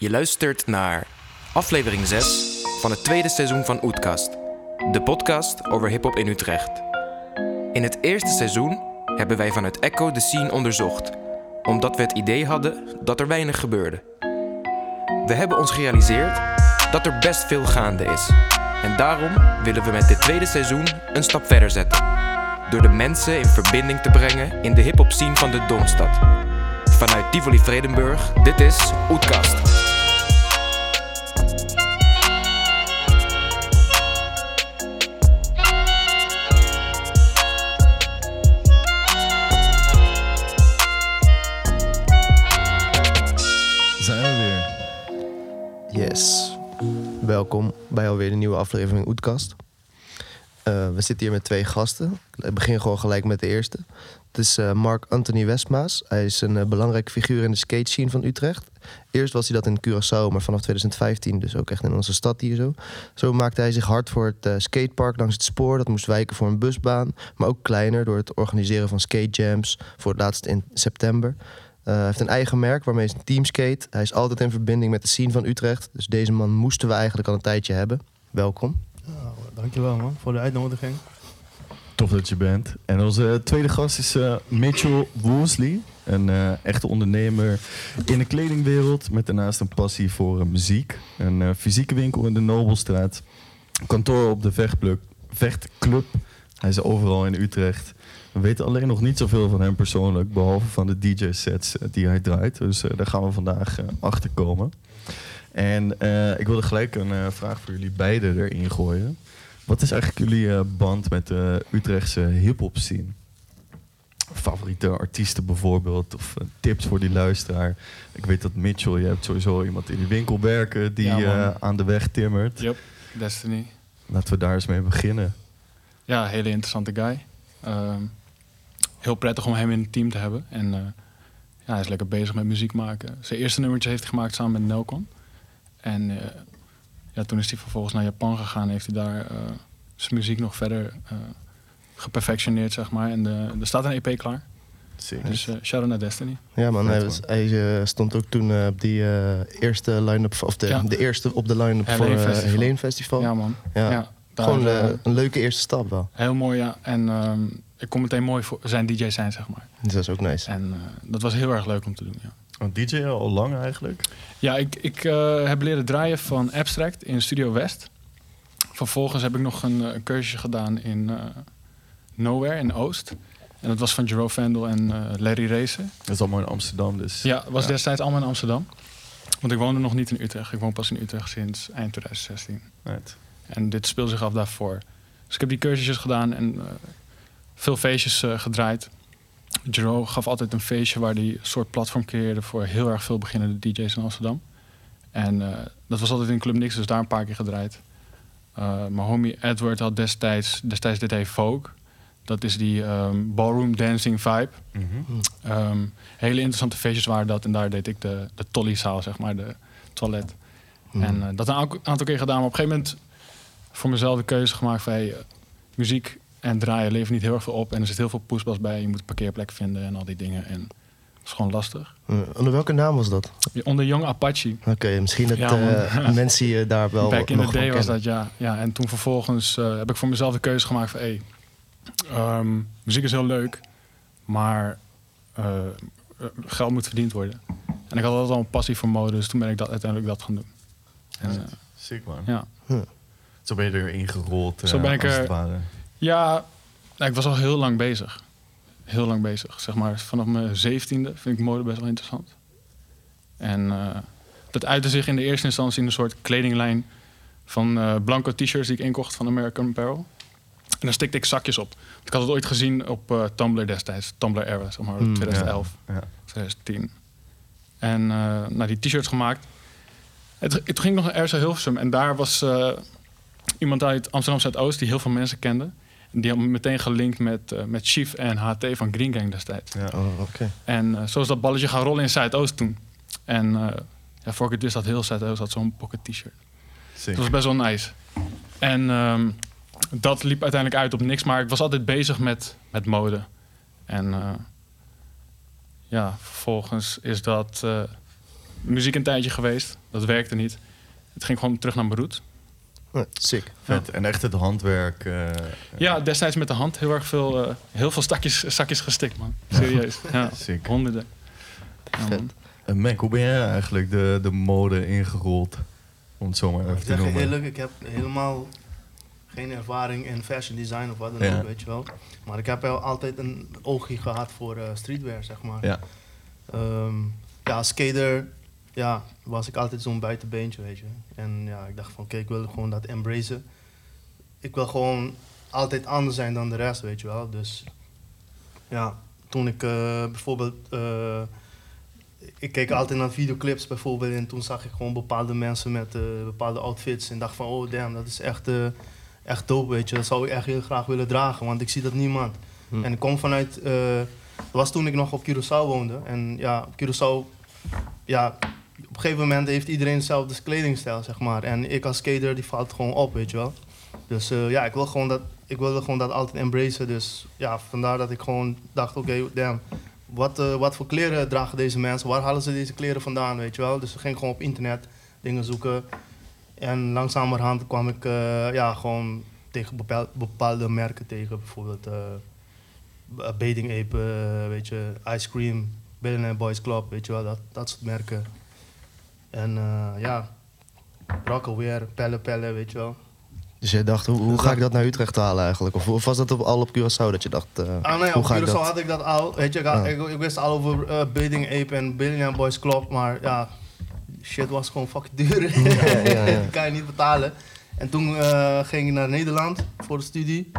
Je luistert naar aflevering 6 van het tweede seizoen van Oetkast, de podcast over hip-hop in Utrecht. In het eerste seizoen hebben wij vanuit Echo de scene onderzocht, omdat we het idee hadden dat er weinig gebeurde. We hebben ons gerealiseerd dat er best veel gaande is. En daarom willen we met dit tweede seizoen een stap verder zetten. Door de mensen in verbinding te brengen in de hip-hop scene van de Domstad. Vanuit Tivoli Vredenburg, dit is Oetkast. Welkom bij alweer een nieuwe aflevering Oetkast. Eh, we zitten hier met twee gasten. Ik begin gewoon gelijk met de eerste. Het is eh, Mark Anthony Westmaas. Hij is een uh, belangrijke figuur in de skate scene van Utrecht. Eerst was hij dat in Curaçao, maar vanaf 2015 dus ook echt in onze stad hier zo. Zo maakte hij zich hard voor het skatepark langs het spoor. Dat moest wijken voor een busbaan. Maar ook kleiner door het organiseren van skatejams. Voor het laatst in september. Uh, hij heeft een eigen merk waarmee hij teamskate. Hij is altijd in verbinding met de scene van Utrecht. Dus deze man moesten we eigenlijk al een tijdje hebben. Welkom. Nou, dankjewel man voor de uitnodiging. Tof dat je bent. En onze tweede gast is uh, Mitchell Woolsley. Een uh, echte ondernemer in de kledingwereld. Met daarnaast een passie voor muziek. Een fysieke winkel in de Nobelstraat. Kantoor op de. Vechtclub. Hij is overal in Utrecht. We weten alleen nog niet zoveel van hem persoonlijk, behalve van de DJ-sets die hij draait. Dus uh, daar gaan we vandaag uh, achter komen. En ik wilde gelijk een vraag voor jullie beiden erin gooien. Wat is eigenlijk jullie band met de Utrechtse hip-hop scene? Favoriete artiesten bijvoorbeeld, of tips voor die luisteraar. Ik weet dat Mitchell, je hebt sowieso iemand in die winkel werken die ja, aan de weg timmert. Yep, Destiny. Laten we daar eens mee beginnen. Ja, hele interessante guy. Ehm, heel prettig om hem in het team te hebben. En uh, ja, hij is lekker bezig met muziek maken. Zijn eerste nummertje heeft hij gemaakt samen met Nelcon. En uh, ja, toen is hij vervolgens naar Japan gegaan. Heeft hij daar uh, zijn muziek nog verder geperfectioneerd, zeg maar. En de, er staat een EP klaar. Zeker. Dus shout-out naar Destiny. Ja man, hij, was, hij stond ook toen op die eerste line-up, of de, ja. de eerste op de line-up voor het Helene Festival. Ja man. Ja. ja Gewoon een leuke eerste stap wel. Heel mooi, ja. En um, ik kon meteen mooi voor zijn DJ zijn, zeg maar. Dat is ook nice. En uh, dat was heel erg leuk om te doen, ja. Want DJ al lang eigenlijk? Ja, ik, ik uh, heb leren draaien van Abstract in Studio West. Vervolgens heb ik nog een, een cursusje gedaan in uh, Nowhere in Oost. En dat was van Jero Vandal en Larry Racer. Dat is allemaal in Amsterdam dus? Ja, was ja. destijds allemaal in Amsterdam. Want ik woonde nog niet in Utrecht. Ik woon pas in Utrecht sinds eind 2016. Right. En dit speelde zich af daarvoor. Dus ik heb die cursusjes gedaan en uh, veel feestjes uh, gedraaid. Jero gaf altijd een feestje waar hij een soort platform creëerde voor heel erg veel beginnende DJ's in Amsterdam. En uh, dat was altijd in Club Nix, dus daar een paar keer gedraaid. mijn homie Edward had destijds, destijds dit hij Vogue. Dat is die um, ballroom dancing vibe. Mm -hmm. um, hele interessante feestjes waren dat. En daar deed ik de, de tollyzaal, zeg maar, de toilet. Mm -hmm. En dat een aantal keer gedaan. Maar op een gegeven moment voor mezelf de keuze gemaakt van hey, muziek en draaien levert niet heel erg veel op. En er zit heel veel poespas bij. Je moet een parkeerplek vinden en al die dingen. En dat is gewoon lastig. Uh, onder welke naam was dat? Onder Young Apache. Oké, okay, misschien dat ja, uh, mensen je daar wel Back in nog the day was dat, ja. ja. En toen vervolgens uh, heb ik voor mezelf de keuze gemaakt van... Hey, um, muziek is heel leuk, maar geld moet verdiend worden. En ik had altijd al een passie voor mode, dus toen ben ik dat uiteindelijk dat gaan doen. En, Sick man. Ja. Huh. Zo ben je erin gerold. Zo ben ik als er. Het. Ja, nou, ik was al heel lang bezig. Heel lang bezig. Zeg maar vanaf mijn zeventiende vind ik mode best wel interessant. En uh, dat uitte zich in de eerste instantie in een soort kledinglijn van uh, blanco t-shirts die ik inkocht van American Apparel. En daar stikte ik zakjes op. Ik had het ooit gezien op uh, Tumblr destijds, Tumblr era, zeg maar, Mm, 2011, ja, ja. 2010. En nou, die t-shirts gemaakt. En toen ging nog naar RSA Hilversum en daar was iemand uit Amsterdam Zuidoost die heel veel mensen kende. Die had me meteen gelinkt met, uh, met Chief en HT van Green Gang destijds. Ja. Oh, okay. En uh, zo is dat balletje gaan rollen in Zuidoost toen. En uh, ja, voor ik het wist dat heel Zuidoost had zo'n pocket t-shirt. Dat was best wel nice. En um, dat liep uiteindelijk uit op niks, maar ik was altijd bezig met, met mode. En ja, vervolgens is dat muziek een tijdje geweest. Dat werkte niet. Het ging gewoon terug naar. Ja, sick. Vet. En echt het handwerk. eh, Ja, destijds met de hand heel erg veel, eh, heel veel stakjes, zakjes gestikt, man. Serieus. Ja, Sick. honderden. Vet. En Mac, hoe ben jij eigenlijk de, de mode ingerold? Om het zo maar even Ik te noemen. eerlijk, ik heb helemaal geen ervaring in fashion design of wat dan Ja. ook, weet je wel. Maar ik heb wel altijd een oogje gehad voor eh, streetwear, zeg maar. Ja. Ehm, ja, skater ja, was ik altijd zo'n buitenbeentje, weet je. En ja, ik dacht van, oké, ik wil gewoon dat embracen. Ik wil gewoon altijd anders zijn dan de rest, weet je wel. Dus ja, toen ik eh, bijvoorbeeld... eh, ik keek altijd naar videoclips bijvoorbeeld en toen zag ik gewoon bepaalde mensen met eh, bepaalde outfits en dacht van, oh damn, dat is echt, echt dope, weet je. Dat zou ik echt heel graag willen dragen, want ik zie dat niemand. Hm. En ik kom vanuit, dat was toen ik nog op Curaçao woonde. En ja, op Curaçao, ja, op een gegeven moment heeft iedereen dezelfde kledingstijl, zeg maar. En ik als skater, die valt gewoon op, weet je wel. Dus eh, ja, ik wil gewoon dat, ik wilde gewoon dat altijd embracen. Dus ja, vandaar dat ik gewoon dacht, oké, damn, wat, eh, wat voor kleren dragen deze mensen? Waar halen ze deze kleren vandaan, weet je wel? Dus ik ging gewoon op internet dingen zoeken. En langzamerhand kwam ik eh, ja, gewoon tegen bepaal- bepaalde merken tegen. Bijvoorbeeld Bathing Ape, weet je, Ice Cream, Billionaire Boys Club, weet je wel, dat, dat soort merken. En eh, ja, Rockaware, Pelle Pelle, weet je wel. Dus jij dacht, hoe, hoe ga ik dat naar Utrecht halen eigenlijk? Of, of was dat op, al op Curaçao dat je dacht, Ah nee, hoe op ga ik Curaçao dat? had ik dat al, weet je, ik, had- Ah. ik, ik wist al over eh Bathing Ape en Billionaire Boys Club, maar ja, shit was gewoon fucking duur. Ja, ja, ja. Kan je niet betalen. En toen ging ik naar Nederland voor de studie.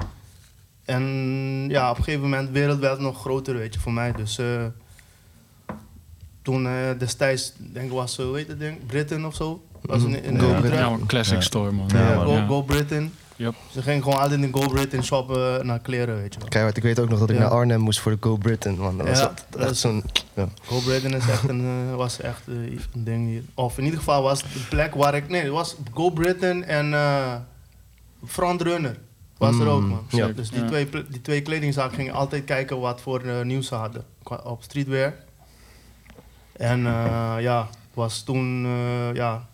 En ja, op een gegeven moment, de wereld werd nog groter, weet je, voor mij. Dus toen eh, destijds, denk ik was, eh, hoe heet het ding, Britain of zo. Was in, in Go. Britain. Ja, classic Ja. store, man. Ja, Ja, man. Go, Ja. Go Britain. Yep. Ze gingen gewoon altijd in Go Britain shoppen naar kleren, weet je wel. Keihard, ik weet ook nog dat ik Ja. naar Arnhem moest voor de Go Britain. Man. Dat was Ja, echt, dat echt is- zo'n... Ja. Go Britain is echt een, eh, was echt eh, een ding hier. Of in ieder geval was de plek waar ik... Nee, het was Go Britain en eh Frontrunner. Was er ook, Mm, man. ja. Dus die, Ja. twee, die twee kledingzaken gingen altijd kijken wat voor eh, nieuws ze hadden op streetwear. En eh, ja, het was toen... eh, ja,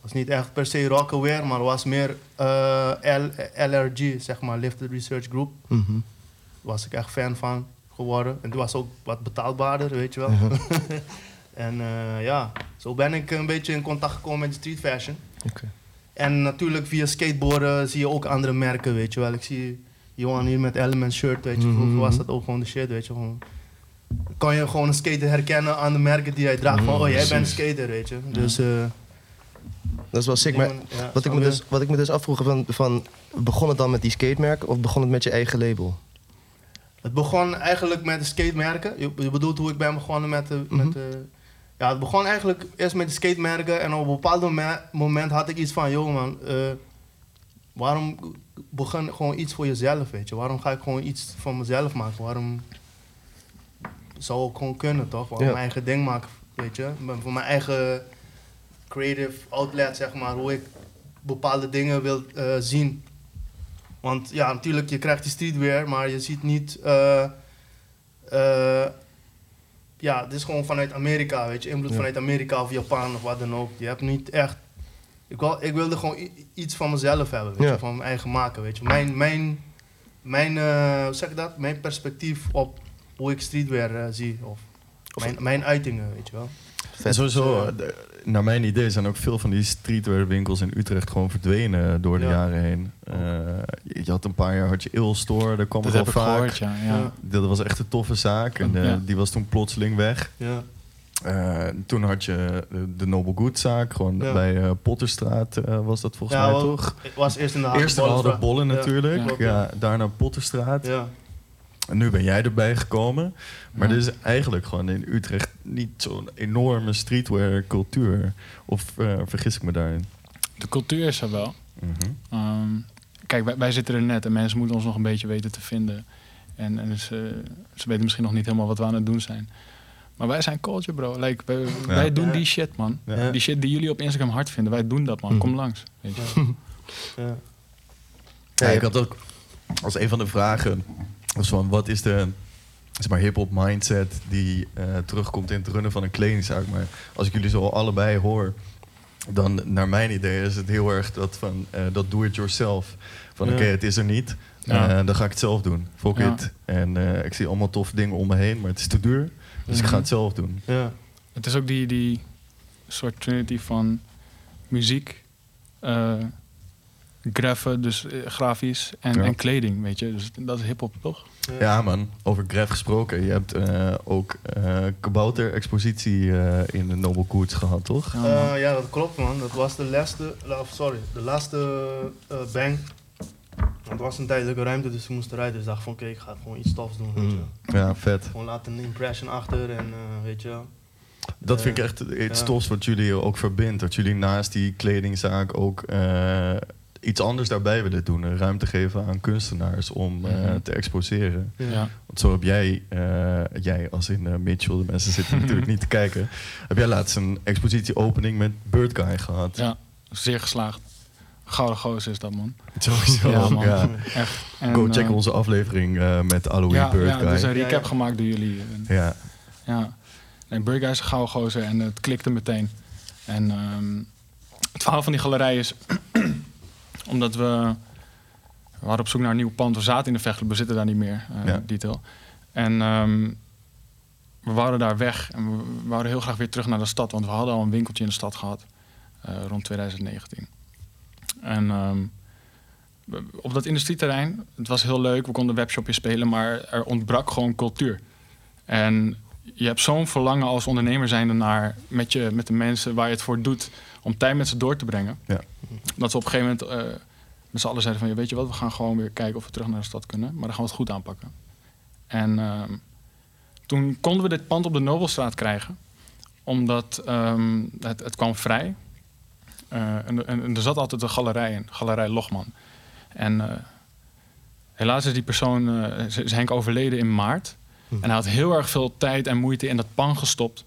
was niet echt per se rockaware, maar was meer eh, L- LRG, zeg maar, Lifted Research Group. Mhm. was ik echt fan van geworden. En het was ook wat betaalbaarder, weet je wel. Ja. en ja, zo ben ik een beetje in contact gekomen met street fashion. En natuurlijk via skateboarden zie je ook andere merken, weet je wel. Ik zie Johan hier met Element shirt, weet je. Vroeger Mhm. was dat ook gewoon de shit, weet je. Gewoon, kan je gewoon een skater herkennen aan de merken die hij draagt. Van, Mhm, oh, jij bent een skater, weet je. Dus, eh, Dat is wel sick, maar ja, wat ik, me dus, wat ik me dus afvroeg, van, van, begon het dan met die skatemerken of begon het met je eigen label? Het begon eigenlijk met de skatemerken. Je, je bedoelt hoe ik ben begonnen met de... Mhm. Met de ja, het begon eigenlijk eerst met de skatemerken. En op een bepaald moment, had ik iets van... Joh man, eh, waarom begin gewoon iets voor jezelf, weet je? Waarom ga ik gewoon iets van mezelf maken? Waarom zou ik gewoon kunnen, toch? Ja. mijn eigen ding maken, weet je? Voor mijn eigen creative outlet, zeg maar. Hoe ik bepaalde dingen wil eh, zien. Want ja, natuurlijk, je krijgt die streetwear, maar je ziet niet... eh, ja, het is gewoon vanuit Amerika, weet je. Invloed Ja. vanuit Amerika of Japan of wat dan ook. Je hebt niet echt... Ik, wil, ik wilde gewoon iets van mezelf hebben, weet Ja. je. Van mijn eigen maken, weet je. Mijn, mijn, mijn hoe zeg ik dat? Mijn perspectief op hoe ik streetwear eh, zie. Of mijn, mijn uitingen, weet je wel. En sowieso, Dus, eh, de- naar mijn idee zijn ook veel van die streetwear winkels in Utrecht gewoon verdwenen door de Ja. jaren heen. Eh, je je had een paar jaar had je Il Store, daar kwam Dat heb ik vaak. gehoord, ja. Dat was echt een toffe zaak en eh, Ja. die was toen plotseling weg. Ja. Eh, toen had je de, de Noble Goods zaak, gewoon Ja. bij eh, Potterstraat eh, was dat volgens Ja, mij wel- toch? Ik was eerst in de Eerst de Hagenbollenstraat. Bollen natuurlijk, Ja. ja, daarna Potterstraat. En nu ben jij erbij gekomen. Maar Ja. er is eigenlijk gewoon in Utrecht niet zo'n enorme streetwear cultuur. Of eh, vergis ik me daarin? De cultuur is er wel. Mhm. Ehm, kijk, wij, wij zitten er net en mensen moeten ons nog een beetje weten te vinden. En, en ze, ze weten misschien nog niet helemaal wat we aan het doen zijn. Maar wij zijn culture, bro. Like, wij, wij doen Ja. die shit, man. Ja. Die shit die jullie op Instagram hard vinden, wij doen dat, man. Mhm. Kom langs. Weet je. Ja. Ja, ik had ook als een van de vragen was van wat is de zeg maar hip-hop mindset die eh, terugkomt in het runnen van een kledingzaak. Maar als ik jullie zo allebei hoor, dan naar mijn idee is het heel erg dat van eh, dat do it yourself. Van Ja. oké, het is er niet. Ja. eh, dan ga ik het zelf doen. Fuck Ja. it. En ik zie allemaal toffe dingen om me heen, maar het is te duur. Dus ik ga Mhm. het zelf doen. Ja. Het is ook die, die soort trinity van muziek, graffen, dus eh, grafisch, en, Ja. en kleding, weet je. Dus dat is hip-hop, toch? Ja man, over Gref gesproken. Je hebt eh, ook eh kabouter-expositie eh, in de Noble Koets gehad, toch? Ja. Eh, ja, dat klopt man. Dat was de laatste, sorry, de laatste eh, bang. Want het was een tijdelijke ruimte, dus ik moest eruit. Dus ik dacht van oké, ik ga gewoon iets tofs doen. Weet je. Mm. Ja, vet. Gewoon laten een impression achter en eh, weet je. Dat vind ik echt iets ja. tofs wat jullie ook verbindt. Dat jullie naast die kledingzaak ook eh, iets anders daarbij willen doen. Ruimte geven aan kunstenaars om eh, Mhm. te exposeren. ja. Want zo heb jij, eh, jij als in eh, Mitchell, de mensen zitten natuurlijk niet te kijken. Heb jij laatst een expositieopening met Bird Guy gehad? ja, zeer geslaagd. Gouden gozer is dat, man. Sowieso. Ja, man. Ja. Echt. En, Go checken onze aflevering eh, met Aloe ja, Bird ja, Guy. er is een Ja, recap ja. gemaakt door jullie. En- Ja, Ja. Nee, Burger is een gouden gozer en het klikte meteen. En ehm, het verhaal van die galerij is... omdat we... We waren op zoek naar een nieuw pand. We zaten in de Vechtelen, we zitten daar niet meer. eh, Ja. Detail. En ehm, we wouden daar weg. En we, wouden heel graag weer terug naar de stad. Want we hadden al een winkeltje in de stad gehad. eh, rond 2019. En ehm, op dat industrieterrein, het was heel leuk. We konden een webshopje spelen. Maar er ontbrak gewoon cultuur. En je hebt zo'n verlangen als ondernemer zijnde naar met, je, met de mensen waar je het voor doet om tijd met ze door te brengen. Ja. Dat we op een gegeven moment eh, met z'n allen zeiden van ja, weet je wat, we gaan gewoon weer kijken of we terug naar de stad kunnen. Maar dan gaan we het goed aanpakken. En ehm, toen konden we dit pand op de Nobelstraat krijgen. Omdat ehm, het, het kwam vrij. Eh, en, en- en er zat altijd een galerij in, Galerij Logman. En eh, helaas is die persoon, is Henk overleden in maart. Hm. En hij had heel erg veel tijd en moeite in dat pan gestopt.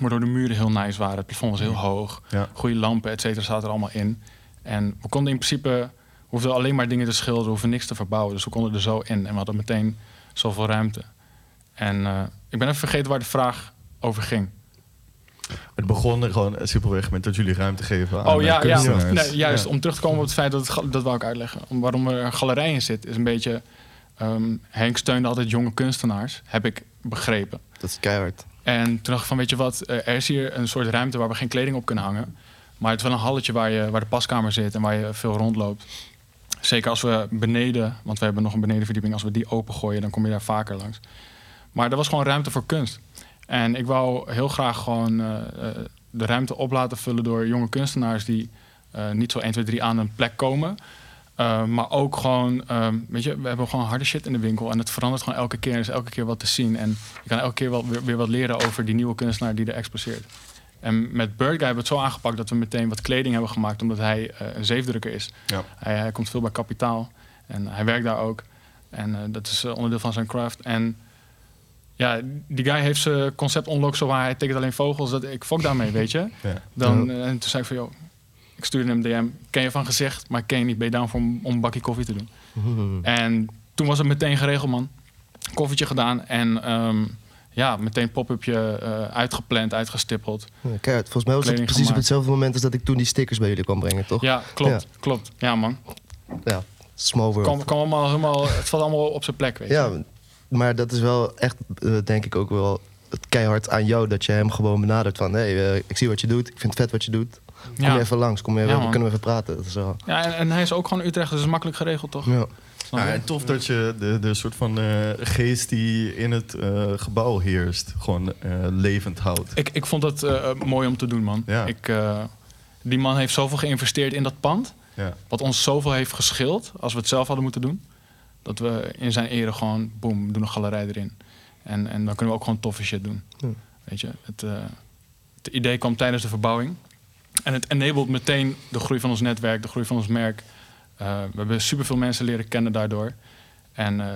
Waardoor de muren heel nice waren. Het plafond was heel hoog. ja. Goede lampen, et cetera, zaten er allemaal in. En we konden in principe... We hoefden alleen maar dingen te schilderen, we hoefden niks te verbouwen. Dus we konden er zo in. En we hadden meteen zoveel ruimte. En eh, ik ben even vergeten waar de vraag over ging. Het begon er gewoon simpelweg met dat jullie ruimte geven aan oh ja, ja. kunstenaars. Nee, juist. Ja. Om terug te komen op het feit dat het, dat wou ik uitleggen. Om, waarom er een galerij in zit, is een beetje... ehm, Henk steunde altijd jonge kunstenaars, heb ik begrepen. Dat is keihard. En toen dacht ik van, weet je wat, eh, er is hier een soort ruimte waar we geen kleding op kunnen hangen. Maar het is wel een halletje waar, je, waar de paskamer zit en waar je veel rondloopt. Zeker als we beneden, want we hebben nog een benedenverdieping, als we die opengooien, dan kom je daar vaker langs. Maar er was gewoon ruimte voor kunst. En ik wou heel graag gewoon eh, eh, de ruimte op laten vullen door jonge kunstenaars die niet zo 1, 2, 3 aan een plek komen. Uh, maar ook gewoon, um, weet je, we hebben gewoon harde shit in de winkel. En het verandert gewoon elke keer. Er is elke keer wat te zien. En je kan elke keer wel, weer, weer wat leren over die nieuwe kunstenaar die er exposeert. En met Bird Guy hebben we het zo aangepakt dat we meteen wat kleding hebben gemaakt. Omdat hij uh, een zeefdrukker is. Ja. Hij, hij, komt veel bij kapitaal. En hij werkt daar ook. En uh, dat is onderdeel van zijn craft. En ja, die guy heeft zijn concept unlock zo waar hij tekent alleen vogels. Dat, ik fok daarmee, weet je. Ja. Dan, en toen zei ik van, joh, ik stuurde hem DM. Ken je van gezicht, maar ken je niet. Ben je down voor om, om een bakje koffie te doen? En toen was het meteen geregeld, man. Koffietje gedaan en um, ja, meteen pop-upje uh, uitgepland, uitgestippeld. Ja, kijk, volgens mij was het precies gemaakt. op hetzelfde moment als dat ik toen die stickers bij jullie kwam brengen, toch? Ja, klopt, ja. klopt. Ja, man. Ja, small world. Kom, kom allemaal, helemaal, het valt allemaal op zijn plek, weet je. Ja, maar dat is wel echt, uh, denk ik ook wel keihard aan jou dat je hem gewoon benadert van... hé, hey, uh, ik zie wat je doet, ik vind het vet wat je doet. Kom ja. je even langs, kom je even, ja, kunnen we even praten. Dat is wel... Ja, en, en, hij is ook gewoon Utrecht, dus is makkelijk geregeld, toch? Ja. Ja, en tof dat je de, de soort van uh, geest die in het uh, gebouw heerst, gewoon uh, levend houdt. Ik, ik vond het uh, mooi om te doen, man. Ja. Ik, uh, die man heeft zoveel geïnvesteerd in dat pand. Ja. Wat ons zoveel heeft geschild als we het zelf hadden moeten doen. Dat we in zijn ere gewoon, boem, doen een galerij erin. En, en dan kunnen we ook gewoon toffe shit doen. Ja. Weet je, het, uh, het idee kwam tijdens de verbouwing. En het enabled meteen de groei van ons netwerk, de groei van ons merk. Uh, we hebben superveel mensen leren kennen daardoor. En uh,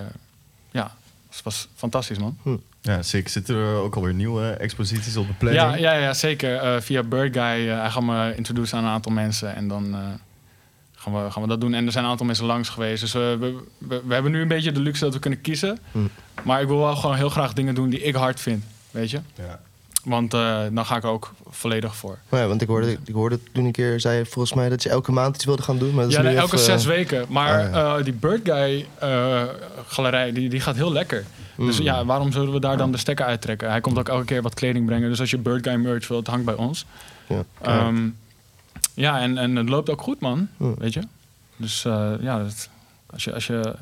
ja, het was fantastisch, man. Hm. Ja, zeker. Zitten er ook alweer nieuwe exposities op de planning? Ja, ja, ja zeker. Uh, via Bird Guy. hij gaat me introduceren aan een aantal mensen. En dan gaan, we, gaan we dat doen. En er zijn een aantal mensen langs geweest. Dus we, we, we, hebben nu een beetje de luxe dat we kunnen kiezen. Hm. Maar ik wil wel gewoon heel graag dingen doen die ik hard vind, weet je? Ja. Want eh, dan ga ik er ook volledig voor. Maar ja, want ik hoorde, ik hoorde toen een keer, zei volgens mij dat je elke maand iets wilde gaan doen. Maar dat is Ja, nu nee, elke even, zes weken. Maar ah, ja. eh, die Bird Guy eh, galerij, die, die gaat heel lekker. Dus mm. ja, waarom zullen we daar dan de stekker uittrekken? Hij komt ook elke keer wat kleding brengen. Dus als je Bird Guy merch wilt, het hangt bij ons. Ja. Ehm, ja, en, en het loopt ook goed, man. Ja. Weet je? Dus ja, dat, als, je, als, je,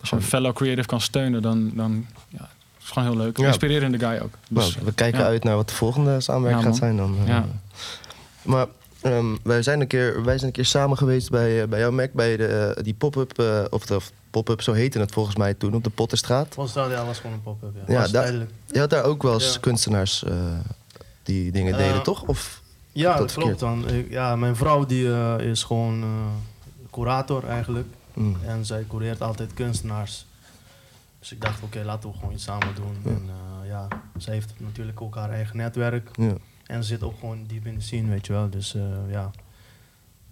als je een fellow creative kan steunen, dan, dan ja, is gewoon heel leuk. Ja. Inspirerende guy ook. Nou, Dus, we kijken ja. uit naar wat de volgende samenwerking Ja, gaat zijn dan. eh. Ja. Maar ehm, wij, zijn een keer, wij zijn een keer samen geweest bij, eh, bij jouw Mac, bij de, eh, die pop-up, eh, of de pop-up, zo heette het volgens mij toen, op de Potterstraat. Was dat, ja, was gewoon een pop-up. Ja, Ja, was daar- tijdelijk. Je had daar ook wel eens Ja. kunstenaars eh, die dingen deden, toch? Of, Ja, Dat klopt dan. Ik- ja, mijn vrouw die is gewoon eh, curator eigenlijk. mm, En zij cureert altijd kunstenaars. Dus ik dacht, oké, laten we gewoon iets samen doen. Ja. En eh, ja, zij heeft natuurlijk ook haar eigen netwerk. ja. En ze zit ook gewoon diep in de scene, weet je wel. Dus eh, ja,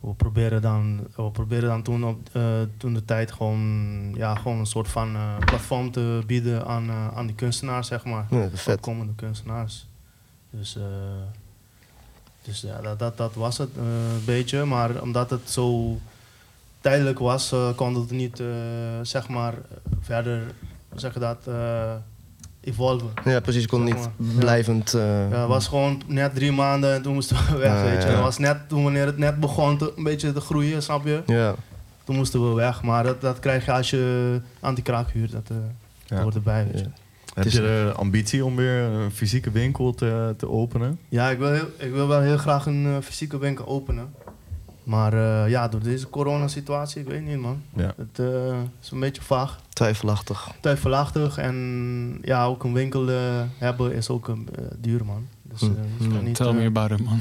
we proberen dan, we proberen dan toen, op, eh, toen de tijd gewoon, ja, gewoon een soort van platform te bieden aan, aan die kunstenaars, zeg maar. ja, vet. Komende kunstenaars. Dus, dus ja, dat, dat, dat was het een beetje. Maar omdat het zo tijdelijk was, kon het niet, zeg maar, verder, hoe zeg je dat, eh evolven. Ja, precies. Je kon Zeg niet maar. Blijvend... eh, Ja, het was gewoon net drie maanden en toen moesten we weg, Ja, weet je. ja. Het was net toen wanneer het net begon te, een beetje te groeien, snap je? ja. Toen moesten we weg, maar dat, dat krijg je als je anti-kraak huurt, dat, eh, dat Ja. hoort erbij, weet je. Ja. Heb is- je de ambitie om weer een fysieke winkel te, te openen? Ja, ik wil, heel, ik wil wel heel graag een fysieke winkel openen. Maar eh, ja, door deze coronasituatie, ik weet niet man. Ja. Het eh, is een beetje vaag, Twijfelachtig. twijfelachtig. En ja, ook een winkel eh, hebben is ook een, duur man. Dus eh, Hm. je kan Hm. niet... Tel eh, me about it, man.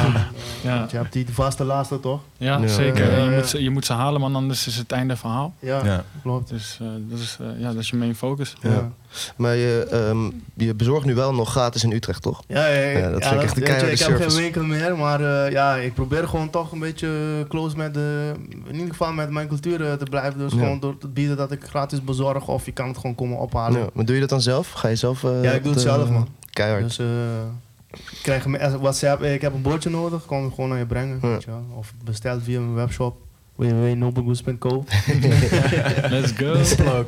ja, eh, Je hebt die vaste laatste toch? Ja, Ja. zeker. Je, moet ze, je moet ze halen, man, anders is het einde verhaal. Ja, Ja. klopt. Dus eh, dat, is, eh, ja, dat is je main focus. Ja. Ja. Maar je, ehm, je bezorgt nu wel nog gratis in Utrecht, toch? Ja, ja, ja, Ja, dat vind ik echt een keiharde Ik heb geen winkel meer, maar eh, ja, ik probeer gewoon toch een beetje close met de, in ieder geval met mijn cultuur eh, te blijven. Dus Ja. gewoon door te bieden dat ik gratis bezorg of je kan het gewoon komen ophalen. Ja. Maar doe je dat dan zelf? Ga je zelf... eh, Ja, ik doe het zelf, man. Keihard. Dus eh, krijg WhatsApp, eh, ik heb een bordje nodig, kan ik gewoon naar je brengen. Ja. Weet je wel. Of besteld via mijn webshop www.noblegoose.co. Let's go.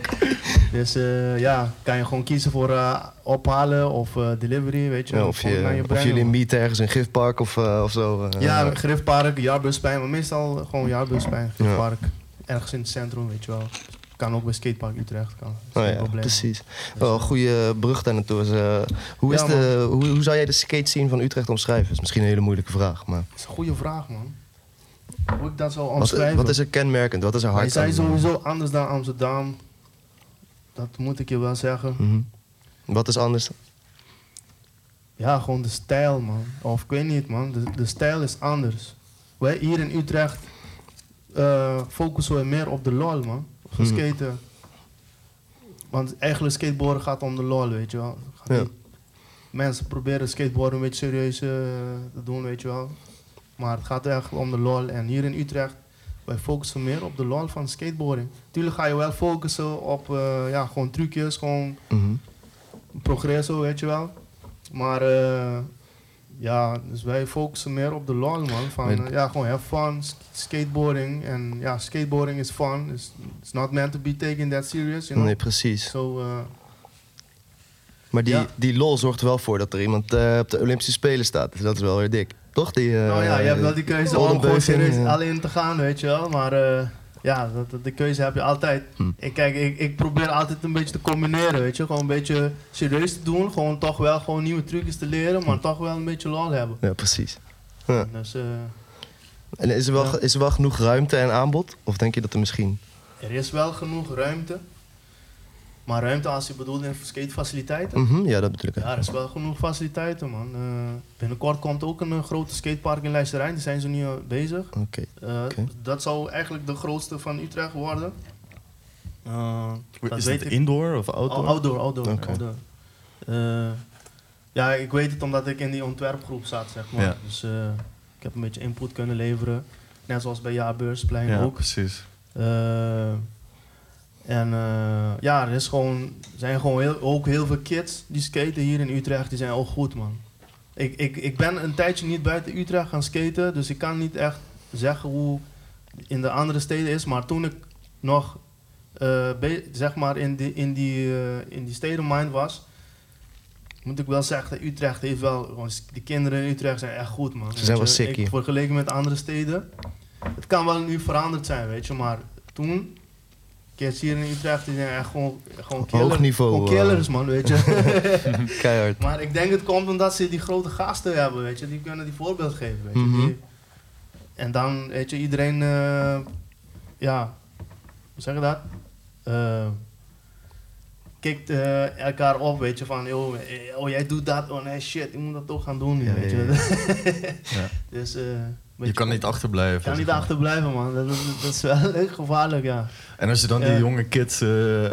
Dus eh, ja, kan je gewoon kiezen voor eh, ophalen of eh, delivery, weet je. Ja, wel. of, Gewoon naar je, of jullie meeten ergens in Gifpark of, eh, of zo. eh, Ja, eh, Griffpark, Jaarbuspijn, maar meestal gewoon Jaarbuspijn, Griffpark. Ergens in het centrum, weet je wel. Kan ook bij Skatepark Utrecht. Kan. Is Oh ja, precies. Dus, Wel een goede brug daar naartoe. is, eh, hoe, is Ja, de, hoe, hoe zou jij de skate scene van Utrecht omschrijven? Dat is misschien een hele moeilijke vraag. Maar Dat is een goede vraag, man. Hoe ik dat zou omschrijven. wat is er kenmerkend? Wat is er hard zijn aan? sowieso anders dan Amsterdam. Dat moet ik je wel zeggen. Mhm. Wat is anders? Ja, gewoon de stijl, man. Of ik weet niet, man. De, de stijl is anders. Wij hier in Utrecht eh, focussen we meer op de lol, man. Op Mhm. skaten. Want eigenlijk skateboarden gaat om de lol, weet je wel. Ja. Mensen proberen skateboarden een beetje serieus eh, te doen, weet je wel. Maar het gaat echt om de lol. En hier in Utrecht, wij focussen meer op de lol van skateboarding. Tuurlijk ga je wel focussen op eh, ja, gewoon trucjes, gewoon Mhm. progresso, weet je wel. Maar eh, ja, dus wij focussen meer op de lol, man. Van eh, ja, gewoon have fun, sk- skateboarding. En ja, skateboarding is fun. It's, it's not meant to be taken that serious, you know. Nee, precies. So, eh, Maar die, Ja. die lol zorgt er wel voor dat er iemand eh, op de Olympische Spelen staat. Dus dat is wel weer dik. Toch? Die, nou ja, je hebt wel die keuze om gewoon serieus alleen te gaan, weet je wel. Maar ja, dat, die keuze heb je altijd. Hm. Ik, kijk, ik, ik probeer altijd een beetje te combineren, weet je. Gewoon een beetje serieus te doen. Gewoon toch wel gewoon nieuwe trucjes te leren, maar toch wel een beetje lol hebben. Ja, precies. Ja. Dus eh, En is er, wel, Ja. is er wel genoeg ruimte en aanbod? Of denk je dat er misschien... er is wel genoeg ruimte. Maar ruimte als je bedoelt in skatefaciliteiten? Mhm, ja, dat bedoel ik. Ja, er is wel genoeg faciliteiten, man. Eh, binnenkort komt ook een eh, grote skatepark in Leisterijn. Daar zijn ze nu eh, bezig. Oké. Eh, Oké. Dat zou eigenlijk de grootste van Utrecht worden. Eh, dat is weet het ik. indoor of outdoor? Ou- Outdoor, outdoor. Oké. outdoor. Eh, ja, ik weet het omdat ik in die ontwerpgroep zat, zeg maar. Ja. Dus eh, ik heb een beetje input kunnen leveren. Net zoals bij Jaarbeursplein ja, ook. precies. En eh, ja, er is gewoon, zijn gewoon heel, ook heel veel kids die skaten hier in Utrecht. Die zijn ook goed, man. Ik, ik, ik ben een tijdje niet buiten Utrecht gaan skaten. Dus ik kan niet echt zeggen hoe in de andere steden is. Maar toen ik nog eh, zeg maar in die, in die, eh, in die stedenmind was, moet ik wel zeggen dat Utrecht heeft wel, de kinderen in Utrecht zijn echt goed man. Ze zijn wel sick. Vergeleken met andere steden. Het kan wel nu veranderd zijn, weet je, maar toen, kids hier in Utrecht, die zijn echt gewoon, gewoon Hoog killer- niveau, Gewoon eh. killers man, weet je. Keihard. Maar ik denk het komt omdat ze die grote gasten hebben, weet je. Die kunnen die voorbeeld geven, weet je. Mhm. Die- en dan, weet je, iedereen, eh, ja, hoe zeg je dat? Eh kikt eh, elkaar op, weet je, van, joh, eh, oh jij doet dat, oh nee, shit, ik moet dat toch gaan doen Ja, weet ja, je. Ja. dus, eh, Je kan niet achterblijven. je kan niet achterblijven, man. Dat, dat, dat is wel gevaarlijk, ja. En als je dan die jonge kids eh,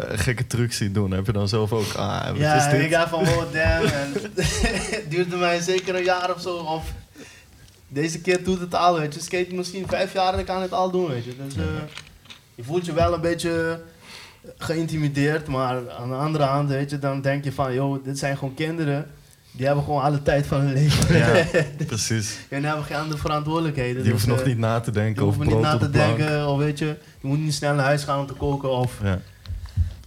gekke trucs ziet doen, heb je dan zelf ook, ah, wat ja, is dit? ik ga van, oh damn, en het duurde mij zeker een jaar of zo, of deze kid doet het al, weet je. Skate misschien vijf jaar en ik kan het al doen, weet je. Dus eh, je voelt je wel een beetje geïntimideerd, maar aan de andere hand, weet je, dan denk je van, joh, dit zijn gewoon kinderen. Die hebben gewoon alle tijd van hun leven. Ja, precies. en hebben geen andere verantwoordelijkheden. Die dus, hoeven nog eh, niet na te denken die hoeven over niet na te denken, of weet je, je moet niet snel naar huis gaan om te koken, of Ja.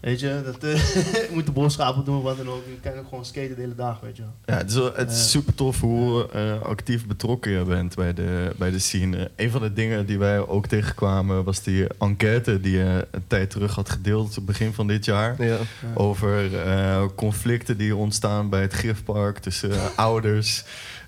Weet je, dat, eh, moet de boodschappen doen, wat dan ook. Je kan ook gewoon skaten de hele dag, weet je. Ja, het is, het is super tof hoe eh, actief betrokken je bent bij de, bij de scene. Een van de dingen die wij ook tegenkwamen was die enquête die je een tijd terug had gedeeld, begin van dit jaar. Ja. Over eh, conflicten die ontstaan bij het gifpark tussen ouders.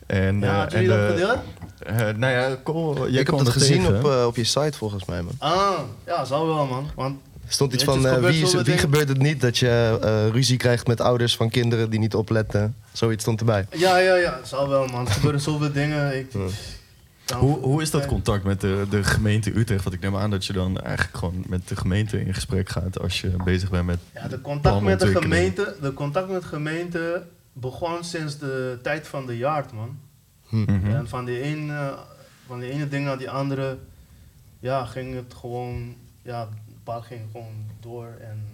En, Ja, eh, en jullie dat de- gedeeld? eh, nou ja, kom, jij ik heb dat gezien tegen. op, op je site volgens mij, man. Ah, ja, zou wel, man. Want stond iets van, het eh, wie, wie gebeurt het niet dat je eh, ruzie krijgt met ouders van kinderen die niet opletten? Zoiets stond erbij. Ja, ja, ja, het zal wel, man. Er gebeuren zoveel dingen. Ik, Ja. Hoe, hoe is dat contact met de, de gemeente Utrecht? Want ik neem aan dat je dan eigenlijk gewoon met de gemeente in gesprek gaat als je bezig bent met. Ja, de contact met de gemeente, de contact met de gemeente begon sinds de tijd van de yard, man. Hm. Mhm. En van die, ene, van die ene ding naar die andere, ja, ging het gewoon, ja, pad ging gewoon door. En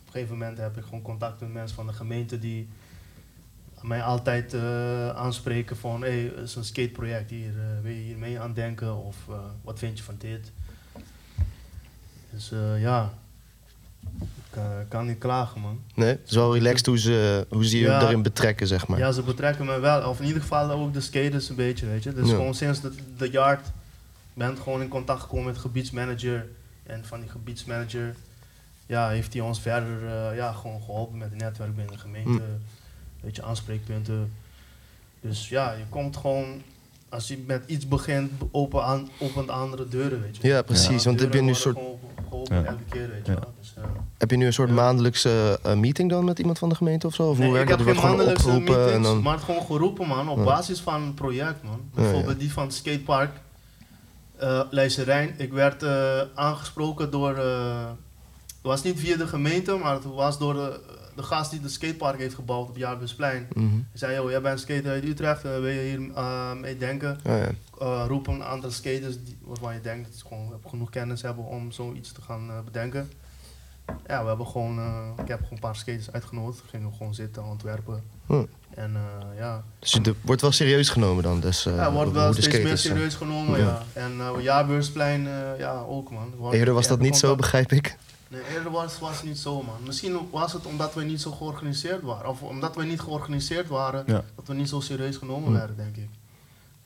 op een gegeven moment heb ik gewoon contact met mensen van de gemeente die mij altijd eh, aanspreken van, hé, hey, is een skateproject hier, eh, wil je hier mee aan denken? Of eh, wat vind je van dit? Dus ja, ik kan niet klagen, man. Nee, het is wel relaxed hoe ze, hoe ze je Ja. daarin betrekken, zeg maar. Ja, ze betrekken me wel. Of in ieder geval ook de skaters een beetje, weet je. Dus Ja. gewoon sinds de, de yard ben ik gewoon in contact gekomen met gebiedsmanager. En van die gebiedsmanager ja, heeft hij ons verder eh, ja, gewoon geholpen met het netwerk binnen de gemeente. Hm. Weet je, aanspreekpunten. Dus ja, je komt gewoon, als je met iets begint, open aan, opent andere deuren, weet je. Ja, precies, want heb je deuren nu worden soort- Ja. elke keer, weet je Ja. wel. Dus, eh, Heb je nu een soort Ja. maandelijkse eh, meeting dan met iemand van de gemeente of zo? Of Nee, hoe ik heb dat? geen maandelijkse meetings, en dan... maar het gewoon geroepen man, op basis van een project man. Bijvoorbeeld die van het skatepark Leijserijn. Ik werd eh, aangesproken door, eh, het was niet via de gemeente, maar het was door de, de gast die het skatepark heeft gebouwd op Jaarbusplein. Mhm. Hij zei, joh, jij bent skater uit Utrecht, wil je hier mee denken? Ja, ja. Eh, roepen andere skaters die, waarvan je denkt dat ze gewoon genoeg kennis hebben om zoiets te gaan bedenken. Ja, we hebben gewoon, ik heb gewoon een paar skaters uitgenodigd. We gingen gewoon zitten, ontwerpen. Hm. En eh, ja, Dus het wordt wel serieus genomen dan, dus eh, ja, wordt hoe wel steeds meer eh. serieus genomen, Ja. ja. En eh Jaarbeursplein, eh, ja, ook man. Wordt- Eerder was ja, dat niet zo, begrijp ik. Nee, eerder was was het niet zo man. Misschien was het omdat we niet zo georganiseerd waren. Of omdat we niet georganiseerd waren, Ja. dat we niet zo serieus genomen Hm. werden, denk ik. Ik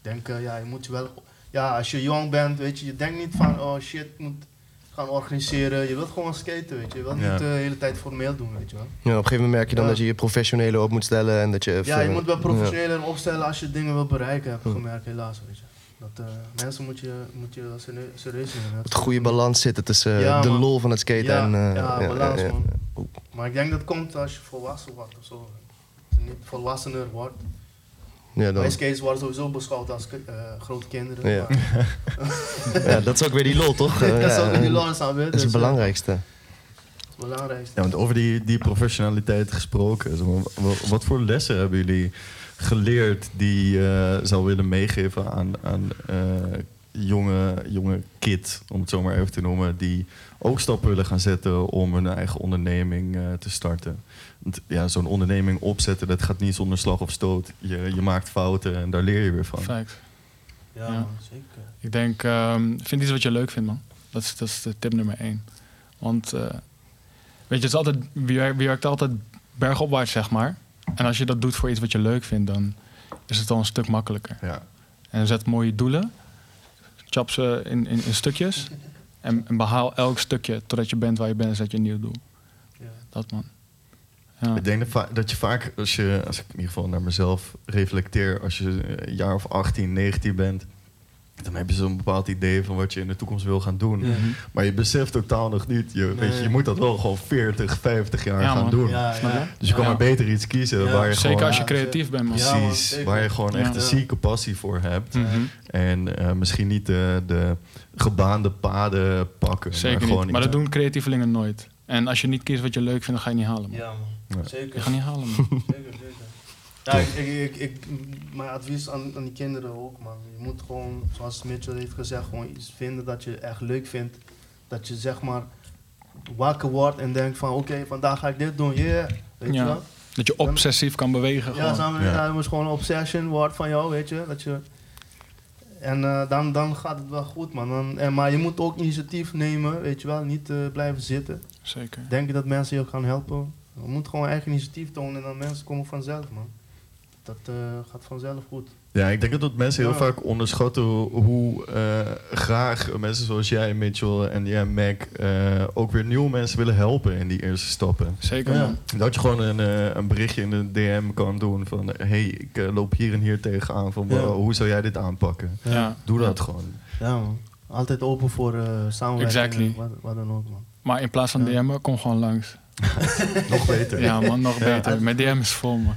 denk, eh, ja, je moet je wel... Ja, als je jong bent, weet je, je denkt niet van, oh shit, ik moet gaan organiseren. Je wilt gewoon skaten, weet je. Je wilt Ja. niet eh, de hele tijd formeel doen, weet je wel. Ja, op een gegeven moment merk je dan Ja. dat je je professionele op moet stellen en dat je even... Ja, je moet wel ja. professioneler opstellen als je dingen wil bereiken, heb ik Hm. gemerkt, helaas, weet je. Dat, eh, mensen moet je, moet je serieus nemen. Het goede balans zitten tussen eh, Ja, de man. lol van het skaten Ja, en... eh, ja, balans, ja, man. ja. Maar ik denk dat komt als je volwassen wordt of zo. Als je niet volwassener wordt. Ja, dan, worden sowieso beschouwd als eh, grote kinderen. Ja. maar- ja, dat is ook weer die lol, toch? Eh, dat is ook in die eh, weet je. Dat is het Dus, eh, belangrijkste. dat is het belangrijkste. Ja, want over die, die professionaliteit gesproken. zeg maar, wa- Wat voor lessen hebben jullie geleerd die je zou willen meegeven aan, aan eh, jonge, jonge kid, om het zo maar even te noemen, die ook stappen willen gaan zetten om hun eigen onderneming eh, te starten. Want ja, zo'n onderneming opzetten, dat gaat niet zonder slag of stoot. Je, je maakt fouten en daar leer je weer van. Fact. Ja, Ja. man, zeker. Ik denk, ehm, vind iets wat je leuk vindt, man. Dat is, dat is de tip nummer één. Want, eh, weet je, het is altijd, wie, werkt- altijd bergopwaarts, zeg maar. En als je dat doet voor iets wat je leuk vindt, dan is het al een stuk makkelijker. Ja. En zet mooie doelen, chap ze in, in, in stukjes. En, en behaal elk stukje totdat je bent waar je bent en zet je een nieuw doel. Ja. Dat, man. Ja. Ik denk dat, je vaak, als, je, als ik in ieder geval naar mezelf reflecteer, als je een jaar of 18, 19 bent, dan heb je zo'n bepaald idee van wat je in de toekomst wil gaan doen. Ja. Maar je beseft totaal nog niet. Je, weet je, je moet dat wel gewoon 40, 50 jaar Ja, gaan man. doen. Ja. Dus je kan Ja. maar beter iets kiezen Ja, waar je Zeker gewoon... als je Ja, creatief bent, man. Ja, man, Precies, zeker. waar je gewoon Ja. echt een zieke passie voor hebt. Mhm. En eh, misschien niet de, de gebaande paden pakken. Zeker maar gewoon niet. Maar dat doen creatievelingen nooit. En als je niet kiest wat je leuk vindt, dan ga je niet halen, man. Ja, man. Ja. Je Zeker. gaat niet halen, man. Zeker, zeker. Ja, ik, ik, ik, ik- mijn advies aan, aan die kinderen ook, man. Je moet gewoon, zoals Mitchell heeft gezegd, gewoon iets vinden dat je echt leuk vindt. Dat je zeg maar wakker wordt en denkt van, oké, vandaag ga ik dit doen, yeah. Weet Ja. je wel? Dat je obsessief kan bewegen. Ja, gewoon. samen, ja. dat is gewoon een obsession wordt van jou, weet je. Dat je en eh, dan, dan gaat het wel goed, man. Dan, en, maar je moet ook initiatief nemen, weet je wel. Niet eh, blijven zitten. Zeker. Denk je dat mensen je ook gaan helpen? Je moet gewoon eigen initiatief tonen en dan mensen komen vanzelf, man. Dat eh, gaat vanzelf goed. Ja, ik denk dat mensen heel Ja. vaak onderschatten hoe eh, graag mensen zoals jij, Mitchell en jij, Mac, eh, ook weer nieuwe mensen willen helpen in die eerste stappen. Zeker, Ja. Dat je gewoon een, eh, een berichtje in de DM kan doen van... hey, ik loop hier en hier tegenaan. Van, Ja. hoe zou jij dit aanpakken? Ja. Doe dat gewoon. Ja, man. Altijd open voor eh samenwerking. Exactly. en Wat, wat dan ook, man. Maar in plaats van. DM'en, kom gewoon langs. Nog beter. Ja, man, nog Ja. beter. Mijn DM is vol, man.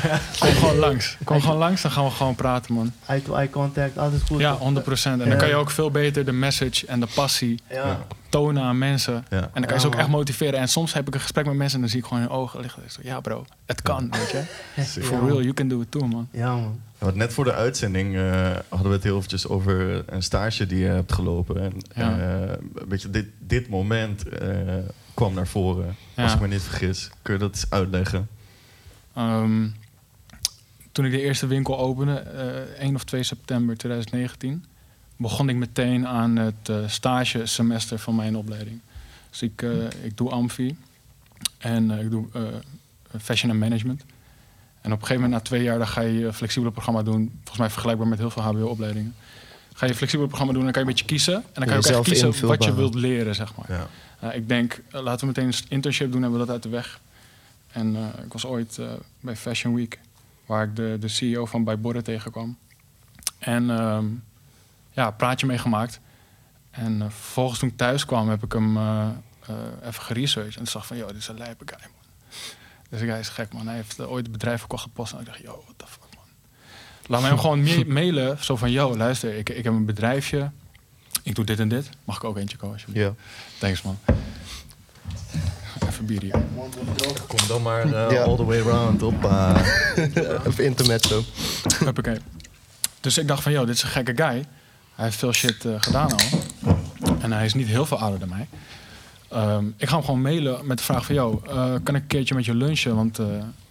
Kom gewoon langs. Kom gewoon langs, dan gaan we gewoon praten, man. Eye-to-eye contact, altijd goed. Ja, 100%. En dan kan je ook veel beter de message en de passie Ja. tonen aan mensen. Ja. En dan kan je Ja, ze ook echt motiveren. En soms heb ik een gesprek met mensen en dan zie ik gewoon in hun ogen liggen. Ik zeg, Ja, bro, het kan, weet je. For real, you can do it too, man. Ja, man. Want net voor de uitzending eh, hadden we het heel eventjes over een stage die je hebt gelopen. En Ja. eh, weet je, dit, dit moment eh, kwam naar voren. Als ik me niet vergis. Kun je dat eens uitleggen? Ehm, toen ik de eerste winkel opende, eh 1 of 2 september 2019, begon ik meteen aan het eh stage semester van mijn opleiding. Dus ik, eh, ik doe Amfi en ik doe Fashion and Management. En op een gegeven moment, na twee jaar, dan ga je een flexibele programma doen. Volgens mij vergelijkbaar met heel veel HBO-opleidingen. Ga je een flexibel programma doen en dan kan je een beetje kiezen. En dan kan je ook echt kiezen wat je wilt leren, zeg maar. Ja. Uh, ik denk, uh, laten we meteen een internship doen, hebben we dat uit de weg. En uh, ik was ooit bij Fashion Week, waar ik de, de CEO van Bij Borre tegenkwam. En um, ja, praatje mee gemaakt. En vervolgens toen ik thuis kwam, heb ik hem even geresearched. En zag van, joh, dit is een lijpe guy, man. Dus hij is gek, man. Hij heeft ooit het bedrijf gepost. En ik dacht, yo, what the fuck, man. Laat mij hem gewoon ma mailen, zo van, yo, luister, ik, ik heb een bedrijfje. Ik doe dit en dit. Mag ik ook eentje komen, alsjeblieft? Ja. Thanks, man. Even bier hier. Kom dan maar uh, Ja. all the way around op. Uh, Even intermezzo. Huppakee. Dus ik dacht van, joh, dit is een gekke guy. Hij heeft veel shit uh, gedaan al. En hij is niet heel veel ouder dan mij. Um, ik ga hem gewoon mailen met de vraag van, joh, uh, kan ik een keertje met je lunchen? Want uh,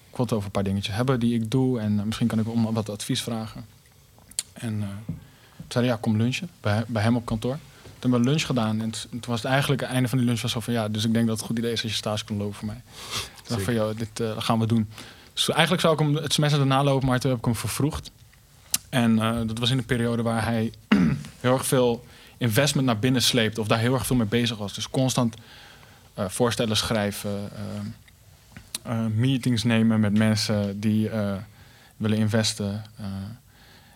ik wil het over een paar dingetjes hebben die ik doe. En uh, misschien kan ik om wat advies vragen. En toen zei hij, ja, kom lunchen. Bij, bij hem op kantoor. Toen hebben we lunch gedaan. En toen was het eigenlijk het einde van die lunch was zo van, ja, dus ik denk dat het een goed idee is als je stage kan lopen voor mij. Toen dacht ik van, joh, dit uh, gaan we doen. Dus eigenlijk zou ik hem het semester daarna lopen, maar toen heb ik hem vervroegd. En uh, dat was in een periode waar hij heel erg veel investment naar binnen sleept. Of daar heel erg veel mee bezig was. Dus constant uh, voorstellen schrijven. Meetings nemen met mensen die willen investen.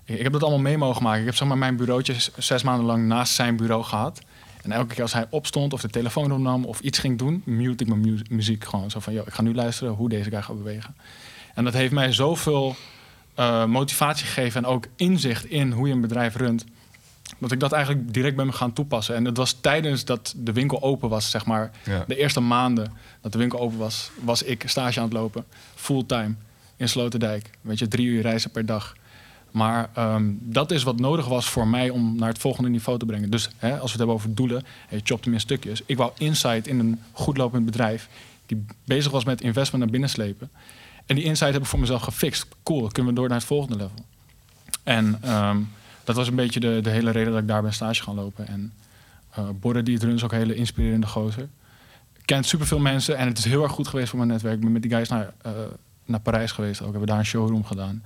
Ik, heb dat allemaal mee mogen maken. Ik heb zeg maar, mijn bureautje zes maanden lang naast zijn bureau gehad. En elke keer als hij opstond of de telefoon opnam of iets ging doen, mute ik mijn mu muziek gewoon. Zo van, joh, ik ga nu luisteren hoe deze guy gaat bewegen. En dat heeft mij zoveel uh, motivatie gegeven en ook inzicht in hoe je een bedrijf runt. Dat ik dat eigenlijk direct ben me gaan toepassen. En dat was tijdens dat de winkel open was, zeg maar. Ja. De eerste maanden dat de winkel open was, was ik stage aan het lopen. Fulltime in Sloterdijk. Weet je, drie uur reizen per dag. Maar ehm, dat is wat nodig was voor mij om naar het volgende niveau te brengen. Dus hè, als we het hebben over doelen, en je chopt hem in stukjes. Ik wou insight in een goed lopend bedrijf die bezig was met investment naar binnen slepen. En die insight heb ik voor mezelf gefixt. Cool, kunnen we door naar het volgende level. En ehm, dat was een beetje de, de hele reden dat ik daar ben stage gaan lopen. En uh, Borre die het is ook een hele inspirerende gozer. Kent superveel mensen en het is heel erg goed geweest voor mijn netwerk. Ik ben met die guys naar, uh, naar Parijs geweest ook. We hebben daar een showroom gedaan.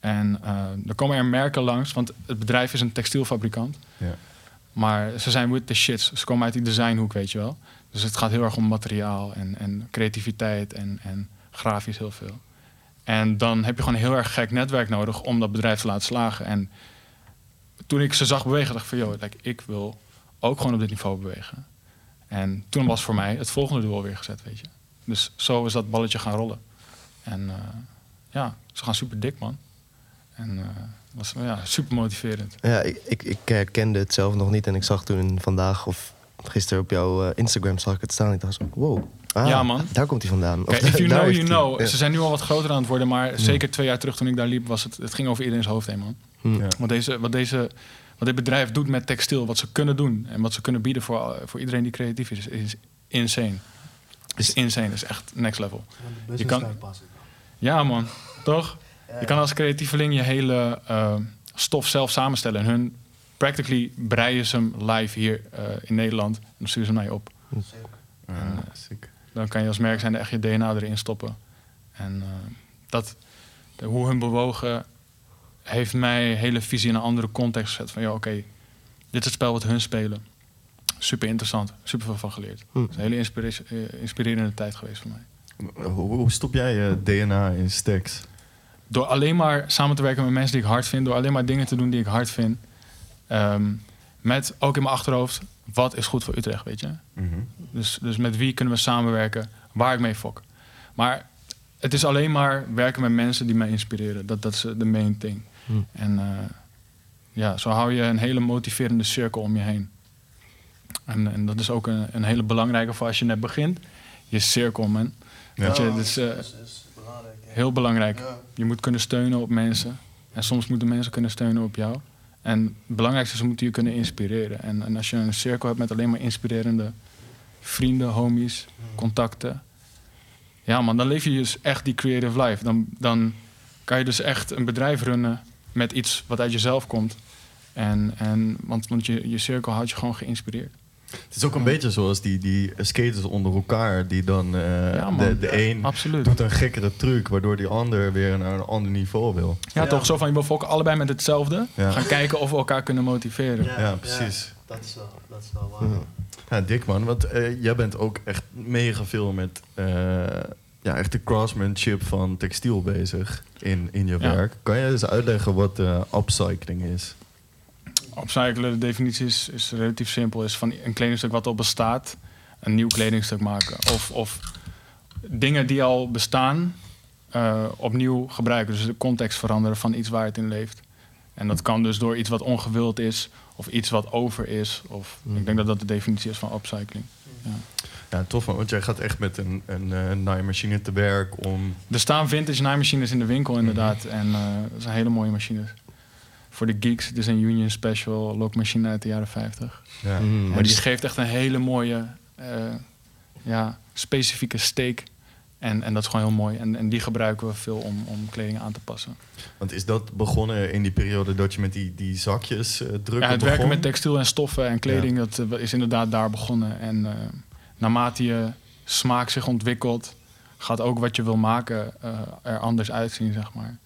En uh, er komen er merken langs, want het bedrijf is een textielfabrikant. Ja. Maar ze zijn with the shits. Ze komen uit die designhoek, weet je wel. Dus het gaat heel erg om materiaal en, en creativiteit en, en grafisch heel veel. En dan heb je gewoon een heel erg gek netwerk nodig om dat bedrijf te laten slagen. En toen ik ze zag bewegen, dacht ik van, joh, like, ik wil ook gewoon op dit niveau bewegen. En toen was voor mij het volgende doel weer gezet, weet je. Dus zo is dat balletje gaan rollen. En uh, ja, ze gaan super dik, man. En uh, was ja, super motiverend. Ja, ik, ik, ik herkende het zelf nog niet. En ik zag toen vandaag of gisteren op jouw uh, Instagram zag ik het staan. Ik dacht zo, wow. Ah, ja, man. Daar komt hij vandaan. Kijk, if you know, you know. Ja. Ze zijn nu al wat groter aan het worden. Maar ja. zeker twee jaar terug toen ik daar liep, was het, het ging over iedereen's hoofd heen, man. Hm. Ja. Wat, deze, wat, deze, wat dit bedrijf doet met textiel, wat ze kunnen doen en wat ze kunnen bieden voor, voor iedereen die creatief is, is insane. Is insane, is echt next level. Je kan, ja, man, toch? Je kan als creatieveling je hele uh, stof zelf samenstellen. En hun practically breien ze hem live hier uh, in Nederland. En dan sturen ze hem naar je op. Sick. dan kan je als merk zijn echt je DNA erin stoppen. En uh, dat, de, hoe hun bewogen heeft mij hele visie in een andere context gezet. Van ja, oké, okay, dit is het spel wat hun spelen. Super interessant, super veel van geleerd. Hm. Het is een hele inspire uh, inspirerende tijd geweest voor mij. Hoe, hoe stop jij je DNA in stacks? Door alleen maar samen te werken met mensen die ik hard vind. Door alleen maar dingen te doen die ik hard vind. Um, met ook in mijn achterhoofd, wat is goed voor Utrecht, weet je? Mm -hmm. Dus, dus met wie kunnen we samenwerken, waar ik mee fok. Maar het is alleen maar werken met mensen die mij inspireren. Dat, dat is de main thing. Hm. En uh, ja, zo hou je een hele motiverende cirkel om je heen. En, en dat is ook een, een, hele belangrijke voor als je net begint. Je cirkel, man. Ja. Weet je, dat is, uh, is, is belangrijk, ja. Heel belangrijk. Je moet kunnen steunen op mensen. En soms moeten mensen kunnen steunen op jou. En het belangrijkste is, ze moeten je kunnen inspireren. En, en als je een cirkel hebt met alleen maar inspirerende vrienden, homies, contacten. Ja man, dan leef je dus echt die creative life. Dan, dan kan je dus echt een bedrijf runnen met iets wat uit jezelf komt. En, en, want want je, je cirkel houdt je gewoon geïnspireerd. Het is ook een beetje zoals die, die skaters onder elkaar, die dan uh, Ja, man. de, de een Absoluut. doet een gekkere truc, waardoor die ander weer naar een ander niveau wil. Ja, Ja. toch? Zo van, je wil fokken allebei met hetzelfde. Ja. Gaan kijken of we elkaar kunnen motiveren. Ja, precies. dat, is wel, dat is wel waar. Ja. Ja, dik man, want eh, jij bent ook echt mega veel met eh, ja, echt de craftsmanship van textiel bezig in, in je Ja. werk. Kan jij eens uitleggen wat eh, upcycling is? Upcyclen, de definitie is, is relatief simpel. Is van een kledingstuk wat al bestaat, een nieuw kledingstuk maken. Of, of dingen die al bestaan, eh, opnieuw gebruiken. Dus de context veranderen van iets waar het in leeft. En dat kan dus door iets wat ongewild is, of iets wat over is. Of, Mhm. Ik denk dat dat de definitie is van upcycling. Ja, tof man, want jij gaat echt met een, een eh, naaimachine te werk om... Er staan vintage naaimachines in de winkel inderdaad. En eh, dat zijn hele mooie machines. Voor de geeks, het is een Union Special lokmachine uit de jaren 50. Ja. Mm, Maar die die, geeft echt een hele mooie, eh, ja, specifieke steek. En, en dat is gewoon heel mooi. En, en die gebruiken we veel om, om kleding aan te passen. Want is dat begonnen in die periode dat je met die, die zakjes eh drukken Ja, het begon? werken met textiel en stoffen en kleding, dat eh, is inderdaad daar begonnen. En eh, naarmate je smaak zich ontwikkelt, gaat ook wat je wil maken eh, er anders uitzien, zeg maar.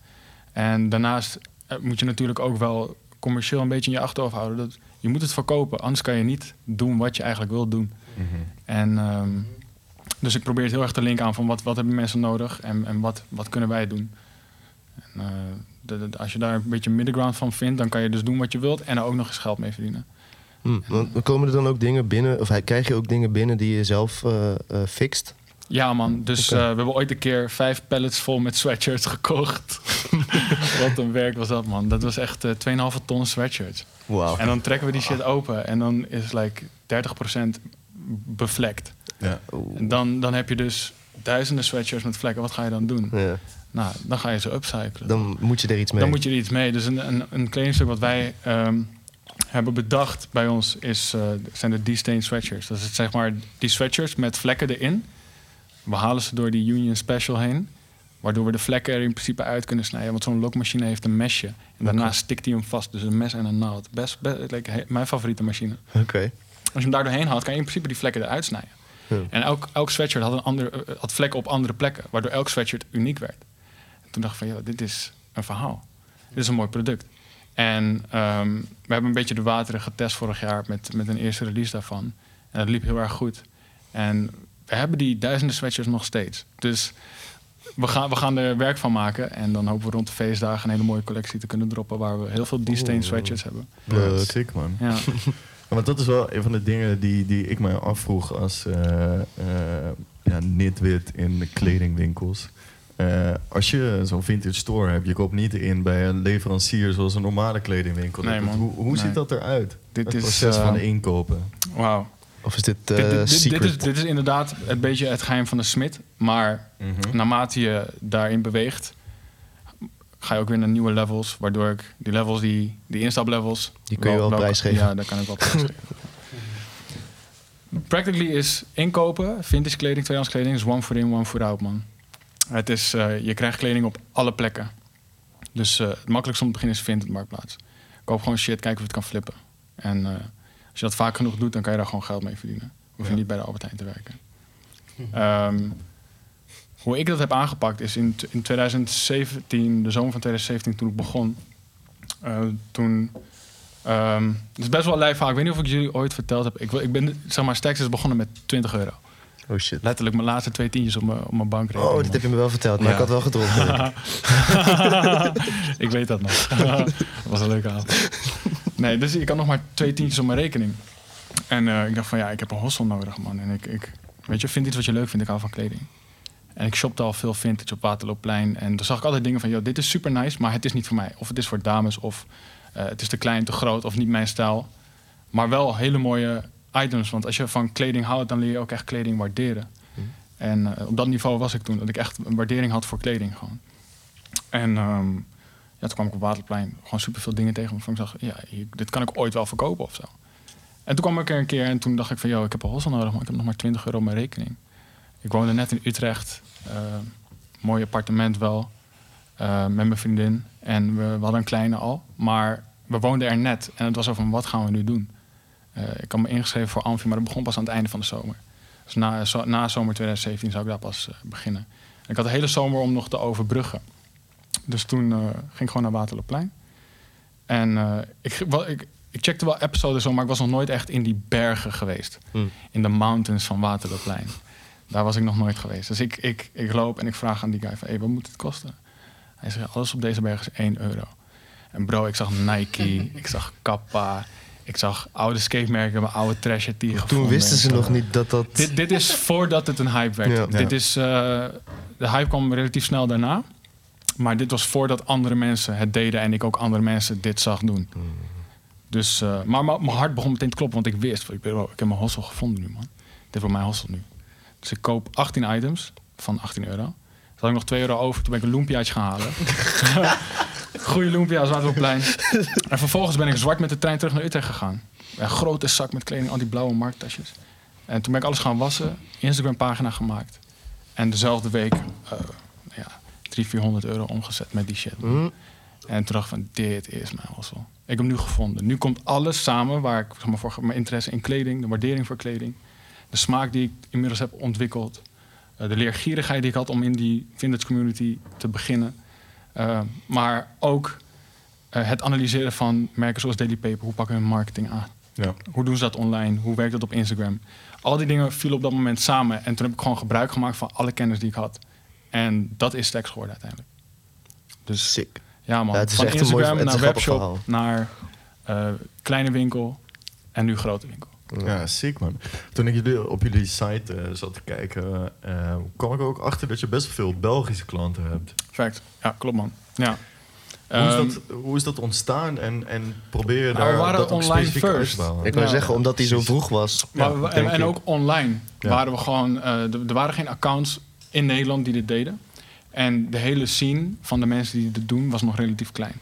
En daarnaast moet je natuurlijk ook wel commercieel een beetje in je achterhoofd houden. Dat, je moet het verkopen, anders kan je niet doen wat je eigenlijk wil doen. Mhm. En ehm, dus ik probeer het heel erg te linken aan van wat, wat hebben mensen nodig en, en wat, wat kunnen wij doen. En, eh, de- de- als je daar een beetje middenground van vindt, dan kan je dus doen wat je wilt en er ook nog eens geld mee verdienen. mm, want komen er dan ook dingen binnen, of krijg je ook dingen binnen die je zelf eh, eh, fixt? Ja man, dus eh, we hebben ooit een keer vijf pallets vol met sweatshirts gekocht. wat een werk was dat man. Dat was echt eh 2,5 ton sweatshirts. Wauw. En dan trekken we die shit open en dan is like 30% bevlekt. Ja. En dan, dan heb je dus duizenden sweatshirts met vlekken. Wat ga je dan doen? Ja. Nou, dan ga je ze upcyclen. Dan moet je er iets mee. Dan moet je er iets mee. Dus een, een, een kledingstuk wat wij ehm, hebben bedacht bij ons is, eh, zijn de D-stain sweatshirts. Dat is zeg maar die sweatshirts met vlekken erin. We halen ze door die Union Special heen. Waardoor we de vlekken er in principe uit kunnen snijden. Want zo'n lokmachine heeft een mesje. En daarna stikt hij hem vast. Dus een mes en een naald. Best, best like, mijn favoriete machine. Oké. Als je hem daar doorheen haalt, kan je in principe die vlekken eruit snijden. Ja. En elk, elk sweatshirt had, een andere, eh, had vlekken op andere plekken. Waardoor elk sweatshirt uniek werd. En toen dacht ik van, ja, dit is een verhaal. Dit is een mooi product. En ehm, we hebben een beetje de wateren getest vorig jaar met, met een eerste release daarvan. En dat liep heel erg goed. En hebben die duizenden sweatshirts nog steeds. Dus we gaan, we gaan er werk van maken. En dan hopen we rond de feestdagen een hele mooie collectie te kunnen droppen... waar we heel veel D-stain Oeh. sweatshirts hebben. Sick man. Ja. Ja, want dat is wel een van de dingen die, die ik mij afvroeg als eh, eh, ja, nitwit in de kledingwinkels. Eh, als je zo'n vintage store hebt, je koopt niet in bij een leverancier zoals een normale kledingwinkel. Nee, man. Hoe, hoe Nee. ziet dat eruit? Dit het is, proces van inkopen. Wauw. Of is dit Dit- eh dit, dit, dit secret? is, dit is inderdaad een beetje het geheim van de smid. Maar Mhm. naarmate je daarin beweegt, ga je ook weer naar nieuwe levels. Waardoor ik die levels, die, die instaplevels... Die kun je wel prijsgeven. Ja, daar kan ik wel prijsgeven. Practically is inkopen, vintage kleding, tweedehands kleding, is one for in, one for out, man. Het is, eh, je krijgt kleding op alle plekken. Dus eh, het makkelijkste om te beginnen is vintage marktplaats. Koop gewoon shit, kijk of je het kan flippen. En eh, als je dat vaak genoeg doet, dan kan je daar gewoon geld mee verdienen. Hoef je Ja. niet bij de Albert Heijn te werken. Ehm, hoe ik dat heb aangepakt is in, in 2017, de zomer van 2017, toen ik begon. eh, toen. ehm, het is best wel een lijf verhaal. Ik weet niet of ik jullie ooit verteld heb. Ik, ik ben, zeg maar, Stacks is begonnen met 20 euro. Oh shit. Letterlijk mijn laatste twee tientjes op mijn, op mijn bankrekening. Oh, dit heb je me wel verteld, maar Ja. ik had wel gedronken. ik weet dat nog. dat was een leuke avond. Nee, dus ik had nog maar twee tientjes op mijn rekening. En eh, ik dacht van ja, ik heb een hostel nodig, man. En ik, ik weet je, vind iets wat je leuk vindt. Ik hou van kleding. En ik shopte al veel vintage op Waterloopplein. En toen zag ik altijd dingen van, joh, dit is super nice, maar het is niet voor mij. Of het is voor dames, of eh, het is te klein, te groot, of niet mijn stijl. Maar wel hele mooie items. Want als je van kleding houdt, dan leer je ook echt kleding waarderen. En eh, op dat niveau was ik toen. Dat ik echt een waardering had voor kleding gewoon. En ehm, ja, toen kwam ik op Waterplein gewoon superveel dingen tegen waarvan ik zag, ja, dit kan ik ooit wel verkopen of zo. En toen kwam ik er een keer en toen dacht ik van, joh, ik heb een hostel nodig, maar ik heb nog maar 20 euro op mijn rekening. Ik woonde net in Utrecht, eh, mooi appartement wel, eh, met mijn vriendin. En we, hadden een kleine al, maar we woonden er net. En het was van, wat gaan we nu doen? Eh, ik had me ingeschreven voor Amfi, maar dat begon pas aan het einde van de zomer. Dus na, na zomer 2017 zou ik daar pas beginnen. En ik had de hele zomer om nog te overbruggen. Dus toen eh, ging ik gewoon naar Waterloopplein. En eh, ik, wel, ik, ik checkte wel episodes zo, maar ik was nog nooit echt in die bergen geweest. Hm. In de mountains van Waterloopplein. Daar was ik nog nooit geweest. Dus ik, ik, ik loop en ik vraag aan die guy van... Hey, wat moet het kosten? Hij zegt, alles op deze berg is 1 euro. En bro, ik zag Nike, ik zag Kappa... Ik zag oude skatemerken, mijn oude trasher die Toen wisten ze nog niet dat dat... dit, dit is voordat het een hype werd. Ja. Dit is, eh, de hype kwam relatief snel daarna. Maar dit was voordat andere mensen het deden en ik ook andere mensen dit zag doen. Dus, eh, maar mijn hart begon meteen te kloppen, want ik wist, ik, ben ik heb mijn hostel gevonden nu, man. Dit wordt mijn hostel nu. Dus ik koop 18 items van 18 euro. Toen had ik nog 2 euro over, toen ben ik een loempiaatje gaan halen. Goeie loempia's, Waterloopplein. en vervolgens ben ik zwart met de trein terug naar Utrecht gegaan. Een grote zak met kleding, al die blauwe markttasjes. En toen ben ik alles gaan wassen, Instagram-pagina gemaakt. En dezelfde week, eh 300, 400 euro omgezet met die shit. Hm? En toen dacht ik van, dit is mijn hostel. Ik heb hem nu gevonden. Nu komt alles samen waar ik zeg maar, voor mijn interesse in kleding, de waardering voor kleding, de smaak die ik inmiddels heb ontwikkeld, eh, de leergierigheid die ik had om in die vintage community te beginnen. Eh, maar ook eh, het analyseren van merken zoals Daily Paper. Hoe pakken hun marketing aan? Ja. Hoe doen ze dat online? Hoe werkt dat op Instagram? Al die dingen vielen op dat moment samen. En toen heb ik gewoon gebruik gemaakt van alle kennis die ik had. En dat is Stacks geworden uiteindelijk. Dus Sick. ja man, Ja, het is van echt een mooi- Instagram naar webshop, verhaal. naar eh, kleine winkel en nu grote winkel. Ja, sick man. Toen ik jullie, op jullie site eh, zat te kijken, eh, kwam ik ook achter dat je best wel veel Belgische klanten hebt. Fact. Ja, klopt man. Ja. Hoe is, Ehm, dat, hoe is dat ontstaan en, en probeer je Nou, daar we waren dat online first. Ik Ja. zeggen, omdat hij zo vroeg was. Maar Ja, we- en, ook online Ja. waren we gewoon... er waren geen accounts in Nederland die dit deden. En de hele scene van de mensen die dit doen was nog relatief klein.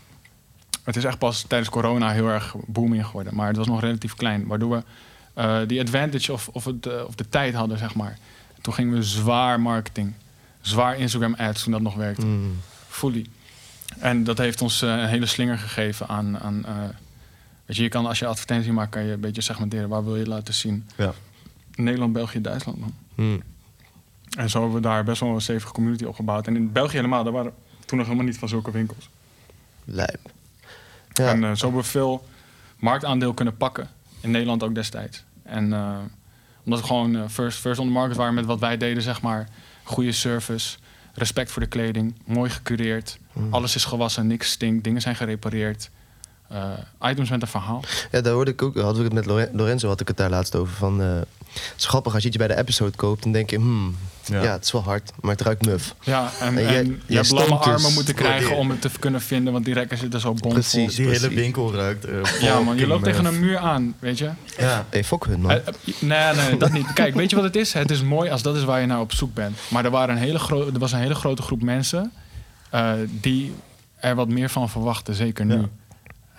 Het is echt pas tijdens corona heel erg booming geworden. Maar het was nog relatief klein. Waardoor we eh, die advantage of, of, het, eh, of de tijd hadden, zeg maar. Toen gingen we zwaar marketing. Zwaar Instagram ads toen dat nog werkte. Mm. Fully. En dat heeft ons eh, een hele slinger gegeven aan... aan weet je, je kan als je advertentie maakt, kan je een beetje segmenteren. Waar wil je het laten zien? Ja. Nederland, België, Duitsland, man. Mm. En zo hebben we daar best wel een stevige community opgebouwd. En in België helemaal, daar waren toen nog helemaal niet van zulke winkels. Lijp. Ja. En eh, zo hebben we veel marktaandeel kunnen pakken. In Nederland ook destijds. En eh, omdat we gewoon eh, first, first on the market waren met wat wij deden, zeg maar. Goede service, respect voor de kleding, mooi gecureerd. Mm. Alles is gewassen, niks stinkt, dingen zijn gerepareerd. Eh, items met een verhaal. Ja, daar hoorde ik ook, hadden we het met Lore- Lorenzo, had ik het daar laatst over. Van, eh, het is grappig, als je iets bij de episode koopt, dan denk je, hmm, ja. Ja. het is wel hard, maar het ruikt muf. Ja, en, je hebt stoomt dus armen moeten krijgen om het te kunnen vinden, want die rekken zitten zo bomvol. Precies. Die hele precies. winkel ruikt. eh, Ja man, je loopt tegen een muur aan, weet je. Ja. Hey, fuck hun, man. Nee, nee, dat niet. Kijk, weet je wat het is? Het is mooi als dat is waar je naar op zoek bent. Maar er, waren een hele gro- er was een hele grote groep mensen eh, die er wat meer van verwachten, zeker nu. Ja.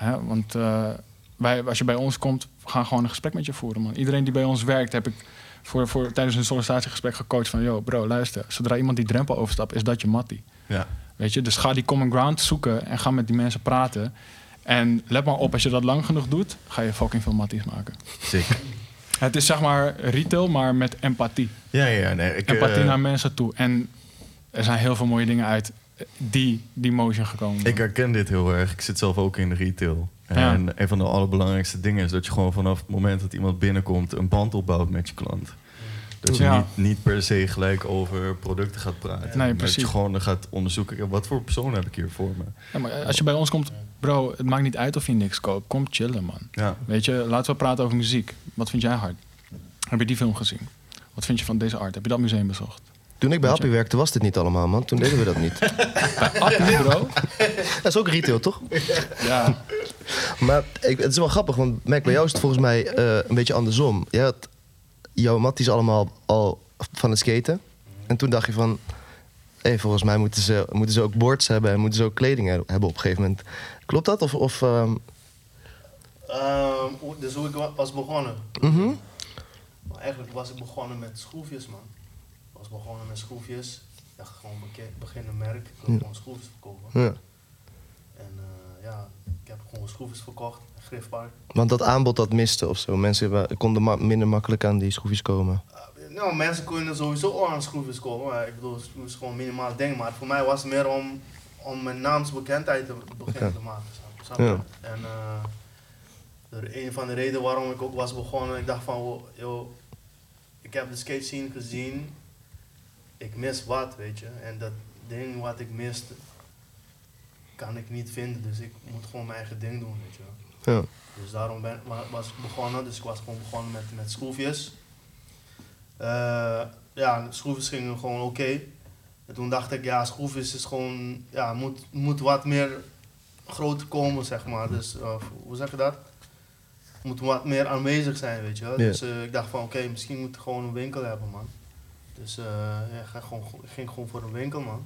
Hè, want eh, wij, als je bij ons komt, we gaan gewoon een gesprek met je voeren, man. Iedereen die bij ons werkt, heb ik voor, voor, tijdens een sollicitatiegesprek gecoacht van... yo, bro, luister, zodra iemand die drempel overstapt, is dat je mattie. Ja. Weet je, dus ga die common ground zoeken en ga met die mensen praten. En let maar op, als je dat lang genoeg doet, ga je fucking veel matties maken. Sick. Het is zeg maar retail, maar met empathie. Ja, ja, nee. Ik, Empathie eh, naar mensen toe. En er zijn heel veel mooie dingen uit die, die motion gekomen. Ik herken dit heel erg. Ik zit zelf ook in de retail. Ja. En een van de allerbelangrijkste dingen is dat je gewoon vanaf het moment dat iemand binnenkomt een band opbouwt met je klant. Dat je Ja. niet, niet per se gelijk over producten gaat praten. Nee, maar Dat je gewoon gaat onderzoeken, wat voor persoon heb ik hier voor me? Ja, maar als je bij ons komt, bro, het maakt niet uit of je niks koopt. Kom chillen, man. Ja. Weet je, laten we praten over muziek. Wat vind jij hard? Heb je die film gezien? Wat vind je van deze art? Heb je dat museum bezocht? Toen ik bij Happy werkte, was dit niet allemaal, man. Toen deden we dat niet. Appie, bro. Dat is ook retail, toch? Ja. Maar ik, het is wel grappig, want Mac, bij jou is het volgens mij eh, een beetje andersom. Je had jouw matties allemaal al van het skaten. En toen dacht je van... Hé, volgens mij moeten ze, moeten ze ook boards hebben en moeten ze ook kleding he- hebben op een gegeven moment. Klopt dat? Of, of ehm, Ehm, hoe- dus hoe ik wa- was begonnen. mhm. Maar eigenlijk was ik begonnen met schroefjes, man. Begonnen met schroefjes. Ik dacht gewoon beginnen merk. Ik wil Ja. gewoon schroefjes verkopen. ja. En eh, ja, ik heb gewoon schroefjes verkocht. Griffpark. Want dat aanbod dat miste of zo. Mensen konden ma- minder makkelijk aan die schroefjes komen. Uh, nou, mensen kunnen sowieso al aan schroefjes komen. Maar ik bedoel, schroefjes is gewoon minimaal ding. Maar voor mij was het meer om, om mijn naamsbekendheid te beginnen te maken. Ja. En eh, een van de redenen waarom ik ook was begonnen, ik dacht van, joh, ik heb de skate scene gezien. Ik mis wat, weet je. En dat ding wat ik miste, kan ik niet vinden. Dus ik moet gewoon mijn eigen ding doen, weet je wel. Ja. Dus daarom ben, wa- was ik begonnen. Dus ik was gewoon begonnen met, met schroefjes. Eh, ja, schroefjes gingen gewoon oké. En toen dacht ik, ja, schroefjes is gewoon, ja, moet, moet wat meer groter komen, zeg maar. Dus, hoe zeg je dat? Moet wat meer aanwezig zijn, weet je wel. Dus eh, ik dacht van, oké, misschien moet ik gewoon een winkel hebben, man. Dus eh, ja, ik, ga gewoon, ging gewoon voor een winkel, man.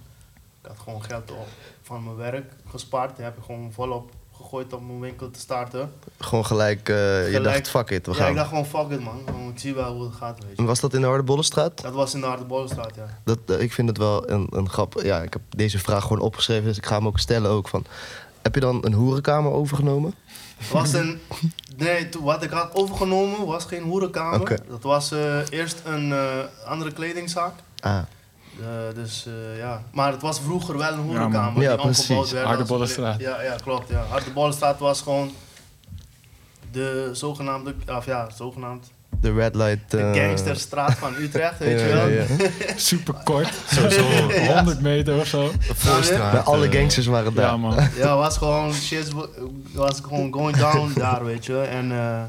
Ik had gewoon geld op, van mijn werk gespaard. Die heb ik gewoon volop gegooid om mijn winkel te starten. Gewoon gelijk, eh, je dacht, fuck it, we ja, gaan. ik dacht gewoon fuck it man. Gewoon, Ik zie wel hoe het gaat, weet je. En was dat in de Hardebollenstraat? Dat was in de Hardebollenstraat, ja. Dat, eh, ik vind het wel een, een grap. Ja, ik heb deze vraag gewoon opgeschreven, dus ik ga hem ook stellen ook van... Heb je dan een hoerenkamer overgenomen? Was een... Nee, toen- wat ik had overgenomen was geen hoerenkamer. Dat was eh, eerst een eh, andere kledingzaak. Ah, Eh, dus eh, ja, maar het was vroeger wel een hoerenkamer Ja, die precies. Hardebollenstraat. Ja, ja, klopt. Ja. Hardebollenstraat was gewoon de zogenaamde, of ja, zogenaamd de red light... de eh, gangsterstraat van Utrecht, weet ja, je wel. ja, ja. Super kort. Sowieso. 100 meter of zo. Voorstraat. Bij alle eh, gangsters waren daar. Ja, man. Ja, was gewoon shit, was gewoon going down daar, weet je. En eh,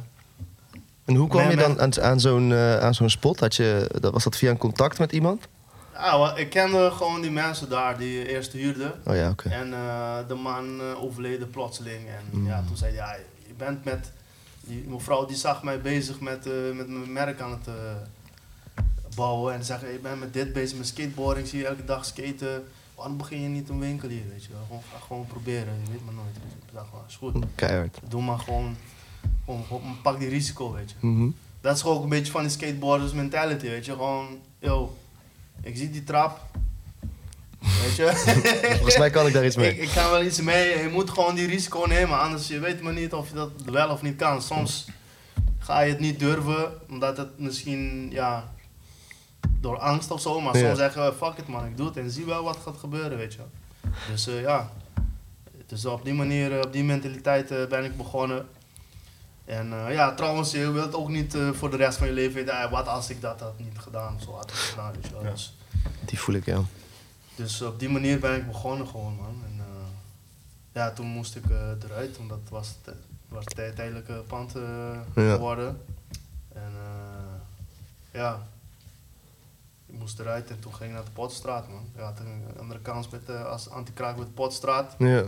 En hoe kwam je dan aan, aan zo'n aan zo'n spot? Had je, dat, was dat via een contact met iemand? ja, wa- ik kende gewoon die mensen daar die eerst huurden. Oh ja, oké. En eh, de man overleden plotseling. En Mm. ja, toen zei hij, ja, je bent met... Die mevrouw die zag mij bezig met, eh, met mijn merk aan het eh, bouwen en zeggen, ik ben met dit bezig, met skateboarding, zie je elke dag skaten. Waarom begin je niet een winkel hier, weet je wel? Gewoon, gewoon proberen, je weet maar nooit. Ik dacht, wel, is goed. Keihard. Doe maar gewoon, gewoon, gewoon pak die risico, weet je. Mhm. Dat is gewoon ook een beetje van die skateboarders mentality, weet je. Gewoon, yo, ik zie die trap. Weet je? Volgens mij kan ik daar iets mee. ik, ik kan wel iets mee. Je moet gewoon die risico nemen, anders je weet maar niet of je dat wel of niet kan. Soms ga je het niet durven, omdat het misschien, ja, door angst of zo. Maar Ja. soms zeggen we, fuck it man, ik doe het en zie wel wat gaat gebeuren, weet je. Dus eh, ja, dus op die manier, eh, op die mentaliteit eh, ben ik begonnen. En ja, trouwens, je wilt ook niet voor de rest van je leven weten, ah, wat als ik dat had niet gedaan, zo had ik gedaan, wel. Ja. Dus, Die voel ik, ja. Dus op die manier ben ik begonnen gewoon, man. En eh, ja, toen moest ik eh, eruit, omdat het was, het was tijdelijke pand eh, Ja. geworden. En ja, ik moest eruit en toen ging ik naar de Potstraat, man. Ik had een andere kans met, als anti-kraak met de Potstraat. ja.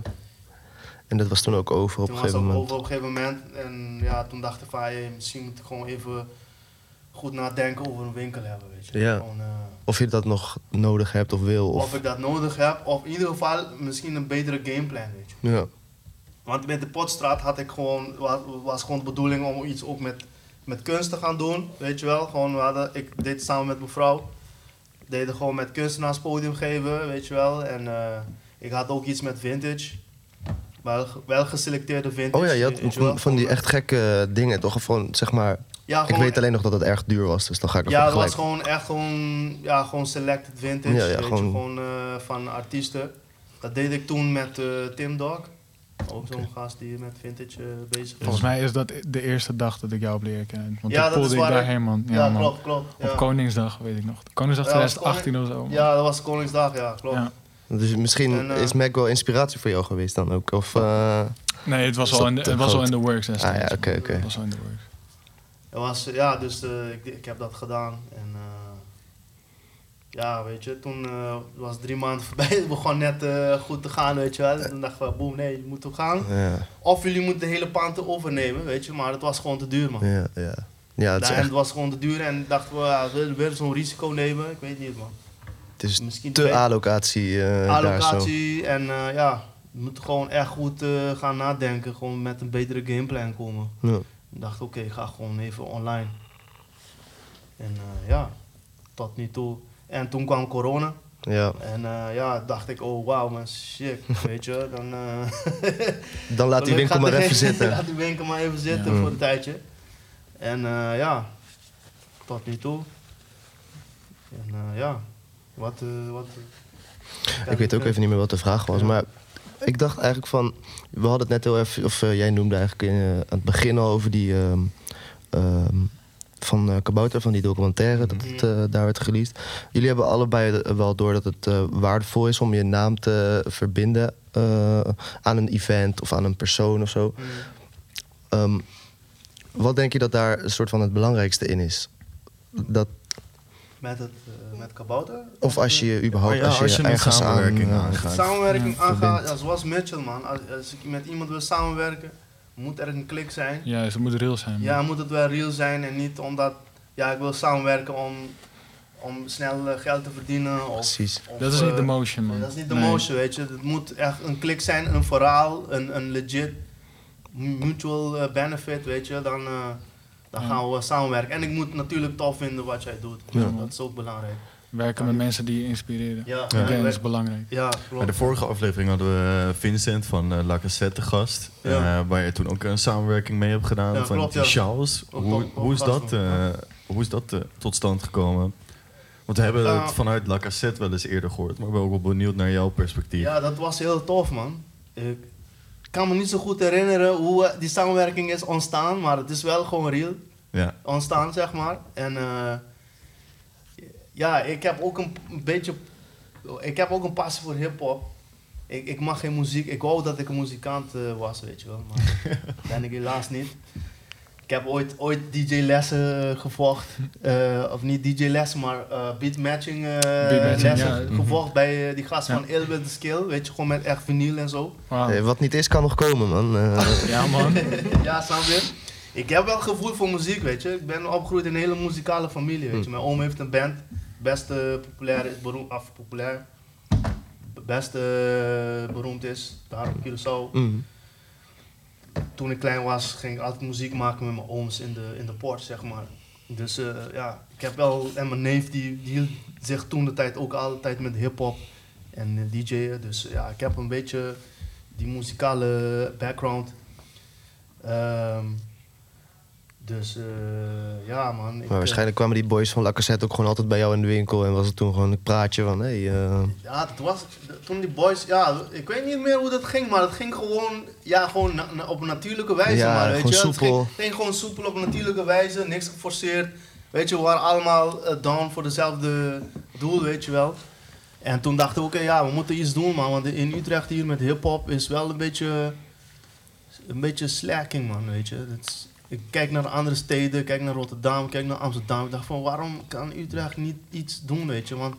En dat was toen ook over op toen een gegeven ook moment. over op een gegeven moment. En ja, toen dacht ik van, hey, misschien moet ik gewoon even goed nadenken over een winkel hebben, weet je. Ja. Gewoon, Of je dat nog nodig hebt of wil. of Of, ik dat nodig heb, of in ieder geval misschien een betere gameplan, weet je. ja. Want met de Potstraat had ik gewoon, wa- was gewoon de bedoeling om iets ook met, met kunst te gaan doen, weet je wel. Gewoon, we hadden, ik deed samen met mijn vrouw. Deden gewoon met kunstenaars podium geven, weet je wel. En eh, ik had ook iets met vintage. Wel, wel geselecteerde vintage. Oh ja, je had van die echt gekke dingen, toch? Gewoon, zeg maar. Ja, Ik weet alleen nog dat het erg duur was, dus dan ga ik er Ja, dat gelijk. was gewoon echt gewoon, ja, gewoon selected vintage. Ja, ja, weet gewoon- je, gewoon eh, van artiesten. Dat deed ik toen met eh, Tim Dog. Ook zo'n gast die met vintage eh, bezig is. Volgens mij is dat de eerste dag dat ik jou heb leren kennen. Want Ja, dat poelde ik waar, daarheen, man. Ja, Ja, man. klopt, klopt. Ja. Op Koningsdag, weet ik nog. Koningsdag Ja, was 2018 of zo. man. Ja, dat was Koningsdag, ja, klopt. Ja. Dus misschien En, is Mac wel inspiratie voor jou geweest dan ook? Of, eh, Nee, het was, al in de, het was al in de works. Ah, ja, oké, oké. Het was al in de works. Het was, ja, dus eh, ik, ik heb dat gedaan. En eh, ja, weet je, toen eh, was drie maanden voorbij. Het begon net goed te gaan, weet je wel. Toen dachten we, boem, nee, je moet ook gaan. ja, Of jullie moeten de hele pand overnemen, weet je. Maar het was gewoon te duur, man. ja, ja. Ja, het is, Ja, en echt, het was gewoon te duur en dachten we, ja, willen we weer zo'n risico nemen? Ik weet niet, man. het is Misschien te allocatie daar zo. allocatie en ja, we moeten gewoon echt goed gaan nadenken. Gewoon met een betere gameplan komen. Ja. Ik dacht, oké, ik ga gewoon even online. En eh, ja, tot nu toe. En toen kwam corona. Ja, En eh, ja, dacht ik, oh wauw, man, shit, weet je. Dan, eh, dan laat die winkel maar even zitten. laat die winkel maar even zitten Ja. voor een tijdje. En ja, tot nu toe. En ja, wat... wat Ik weet ook even niet meer wat de vraag was, Ja. maar ik dacht eigenlijk van... We hadden het net heel even, of eh, jij noemde eigenlijk in, eh, aan het begin al over die... ehm, ehm, van eh, Kabouter, van die documentaire, dat het eh, daar werd released. Jullie hebben allebei wel door dat het waardevol is om je naam te verbinden aan een event of aan een persoon of zo. Mm. Ehm, wat denk je dat daar een soort van het belangrijkste in is? Dat, Met, het, met Kabouter? of als je überhaupt Oh ja, als je, als je een ergens samenwerking aan, eh, aangaat. Samenwerking Ja, aangaat, verbindt. ja, zoals Mitchell man. Als, als ik met iemand wil samenwerken, moet er een klik zijn. Ja, dus het moet real zijn. man. Ja, moet het wel real zijn en niet omdat ja, ik wil samenwerken om, om snel eh, geld te verdienen. Of, Precies. of, dat is niet eh, de motion, man. Dat is niet de Nee. motion, weet je. Het moet echt een klik zijn, een verhaal, een, een legit mutual eh, benefit, weet je. Dan, eh, dan gaan we samenwerken. En ik moet natuurlijk tof vinden wat jij doet. Ja. Dat is ook belangrijk. Werken met mensen die je inspireren. Ja, dat is belangrijk. ja Bij de vorige aflevering hadden we eh, Vincent van eh, La Cassette gast. Ja. eh, waar je toen ook een samenwerking mee hebt gedaan Ja, van klopt, die ja. Charles. Hoe, hoe is dat, hoe is dat tot stand gekomen? Want we hebben Nou- het vanuit La Cassette wel eens eerder gehoord. Maar ik ben ook wel benieuwd naar jouw perspectief. Ja, dat was heel tof, man. Ik kan me niet zo goed herinneren hoe eh, die samenwerking is ontstaan, maar het is wel gewoon real Ja. ontstaan, zeg maar. En eh, ja, ik heb ook een, een beetje, ik heb ook een passie voor hip-hop. Ik, ik mag geen muziek, ik wou dat ik een muzikant eh, was, weet je wel, maar ben ik helaas niet. Ik heb ooit, ooit DJ-lessen eh, gevolgd. Eh, of niet DJ-lessen, maar eh beatmatching eh Beatmatching, lessen ja. gevolgd bij die gast Ja. van Ill with the Skill. Weet je, gewoon met echt vinyl en zo. Eh, wat niet is, kan nog komen, man. Eh, Ja, man. ja, snap je? Ik heb wel gevoel voor muziek, weet je. Ik ben opgegroeid in een hele muzikale familie, weet je. Mijn oom heeft een band. Beste populair is beroemd, af populair. Beste eh, beroemd is, daar op Curaçao. Mm. Toen ik klein was, ging ik altijd muziek maken met mijn ooms in de, in de port, zeg maar. Dus eh, ja, ik heb wel... En mijn neef, die, die zich toen de tijd ook altijd met hip-hop en eh, DJ'en. Dus ja, ik heb een beetje die muzikale background. Ehm, dus eh, ja, man. ik, Maar eh, waarschijnlijk kwamen die boys van La Cassette ook gewoon altijd bij jou in de winkel. En was het toen gewoon een praatje van, hé, hey, eh, Ja, dat was toen die boys, ja, ik weet niet meer hoe dat ging, maar het ging gewoon, ja, gewoon na- na- op een natuurlijke wijze, Ja, maar weet gewoon je, soepel. Het ging, ging gewoon soepel op een natuurlijke wijze, niks geforceerd. Weet je, we waren allemaal down voor dezelfde doel, weet je wel. En toen dachten we, oké, ja, we moeten iets doen, man, want in Utrecht hier met hip-hop is wel een beetje, een beetje slacking, man, weet je. Dat is- ik kijk naar de andere steden, kijk naar Rotterdam, kijk naar Amsterdam. Ik dacht van, waarom kan Utrecht niet iets doen, weet je? Want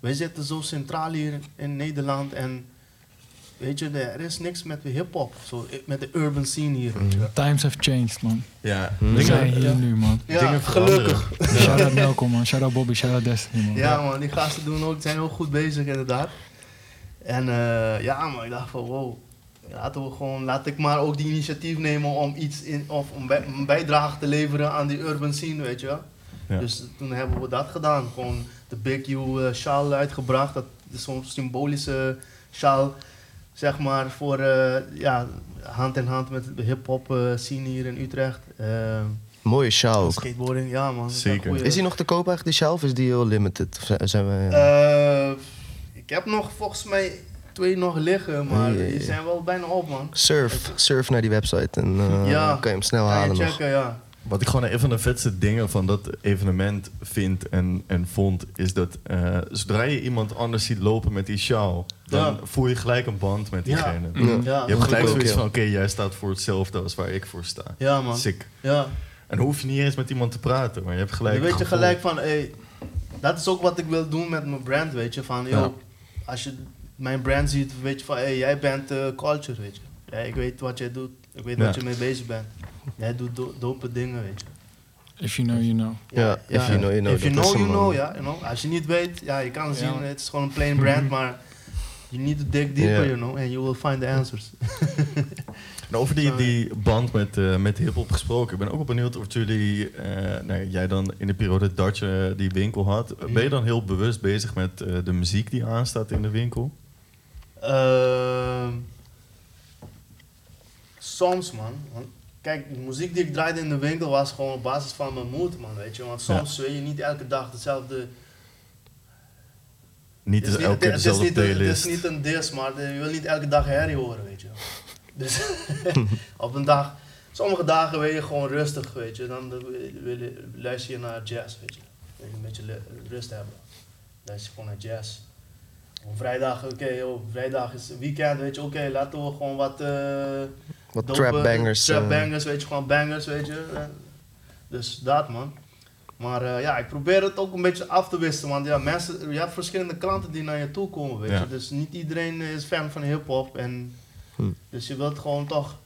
wij zitten zo centraal hier in- Nederland en weet je, er is niks met de hip-hop, zo, met de urban scene hier. Wel. Times have changed, man. Ja. We zijn dingen, hier nu, man. Ja, dingen gelukkig. veranderen. Shout out Nelkom, man. Shout out Bobby, shout out Destiny, man. Ja, man, die gasten doen ook, zijn heel goed bezig, inderdaad. En eh, ja, maar ik dacht van, wow, laten we gewoon, laat ik maar ook die initiatief nemen om iets in, of om bij- een bijdrage te leveren aan die urban scene, weet je wel. Ja. Dus toen hebben we dat gedaan. Gewoon de Big U eh, sjaal uitgebracht. Dat is zo'n symbolische sjaal, zeg maar, voor eh, ja, hand in hand met de hip-hop eh, scene hier in Utrecht. Mooie sjaal ook. skateboarding, ja man. dat is Zeker. goeie- Is die nog te koop eigenlijk, die sjaal, of is die heel limited? Of zijn- zijn we... Eh, ik heb nog volgens mij twee nog liggen, maar die zijn wel bijna op man. surf, surf naar die website en Ja. kan je hem snel je halen nog. checken, ja. Wat ik gewoon een van de vetste dingen van dat evenement vind en, en vond, is dat eh, zodra je iemand anders ziet lopen met die sjaal, dan Ja. voel je gelijk een band met diegene. Ja. Ja, Je hebt gelijk zoiets van, oké, jij staat voor hetzelfde als waar ik voor sta. ja man. Sick. Ja. En dan hoef je niet eens met iemand te praten, maar je hebt gelijk Dan weet je gelijk van, hey, dat is ook wat ik wil doen met mijn brand, weet je. Van, Ja. als je mijn brand ziet, weet je van, hey, jij bent eh, culture, weet je. Ja, ik weet wat jij doet, ik weet Ja. wat je mee bezig bent. Jij doet do dope dingen, weet je. If you know, you know. Ja, if you know, you know, If you know, you know, man. ja. You know. Als je niet weet, ja, je kan zien, het is gewoon een plain brand, maar you need to dig deeper, you know, and you will find the answers. En over die, die band met, eh met hip-hop gesproken, ik ben ook wel benieuwd of jullie, eh, nou, jij dan in de periode dat je die winkel had, ben je dan heel bewust bezig met eh, de muziek die aanstaat in de winkel? Ehm, soms, man. Want kijk, de muziek die ik draaide in de winkel was gewoon op basis van mijn mood, man, weet je. Want soms weet je niet elke dag dezelfde... Niet Het is elke keer dezelfde playlist. Het is niet een dis, maar je wil niet elke dag herrie horen, weet je. Dus op een dag... Sommige dagen wil je gewoon rustig, weet je. Dan wil je- wil luister je naar jazz, weet je. Wil je een beetje rust hebben. Luister je gewoon naar jazz. Op vrijdag, oké, joh, vrijdag is weekend, weet je. Oké, laten we gewoon wat... eh, Wat trap bangers. Trap eh, bangers, weet je, gewoon bangers, weet je. Dus dat, man. Maar eh, ja, ik probeer het ook een beetje af te wisselen, want ja, mensen, je hebt verschillende klanten die naar je toe komen, weet Ja. je. Dus niet iedereen is fan van hip-hop en Hm. dus je wilt gewoon toch.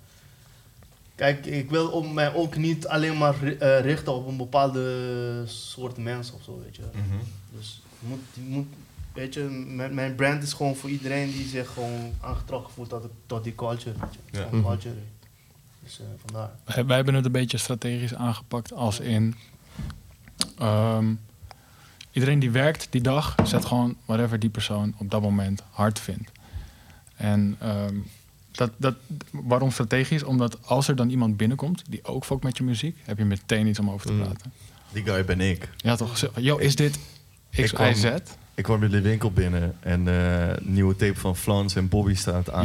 Kijk, ik wil ook, mij ook niet alleen maar ri- eh, richten op een bepaalde soort mensen of zo, weet je. Mhm. Dus je moet, je moet, weet je, mijn, mijn brand is gewoon voor iedereen die zich gewoon aangetrokken voelt tot, tot die culture, weet je. Ja. Mhm. culture. Dus eh, vandaar. Wij, wij hebben het een beetje strategisch aangepakt als in... ehm, iedereen die werkt die dag, zet gewoon whatever die persoon op dat moment hard vindt. En ehm, dat, dat, waarom strategisch? Omdat als er dan iemand binnenkomt die ook fokt met je muziek, heb je meteen iets om over te Mm. praten. Die guy ben ik. Ja, toch? Zo, Yo, is dit Ik X, Y, Z? Ik kwam in de winkel binnen en eh nieuwe tape van Flans en Bobby staat aan.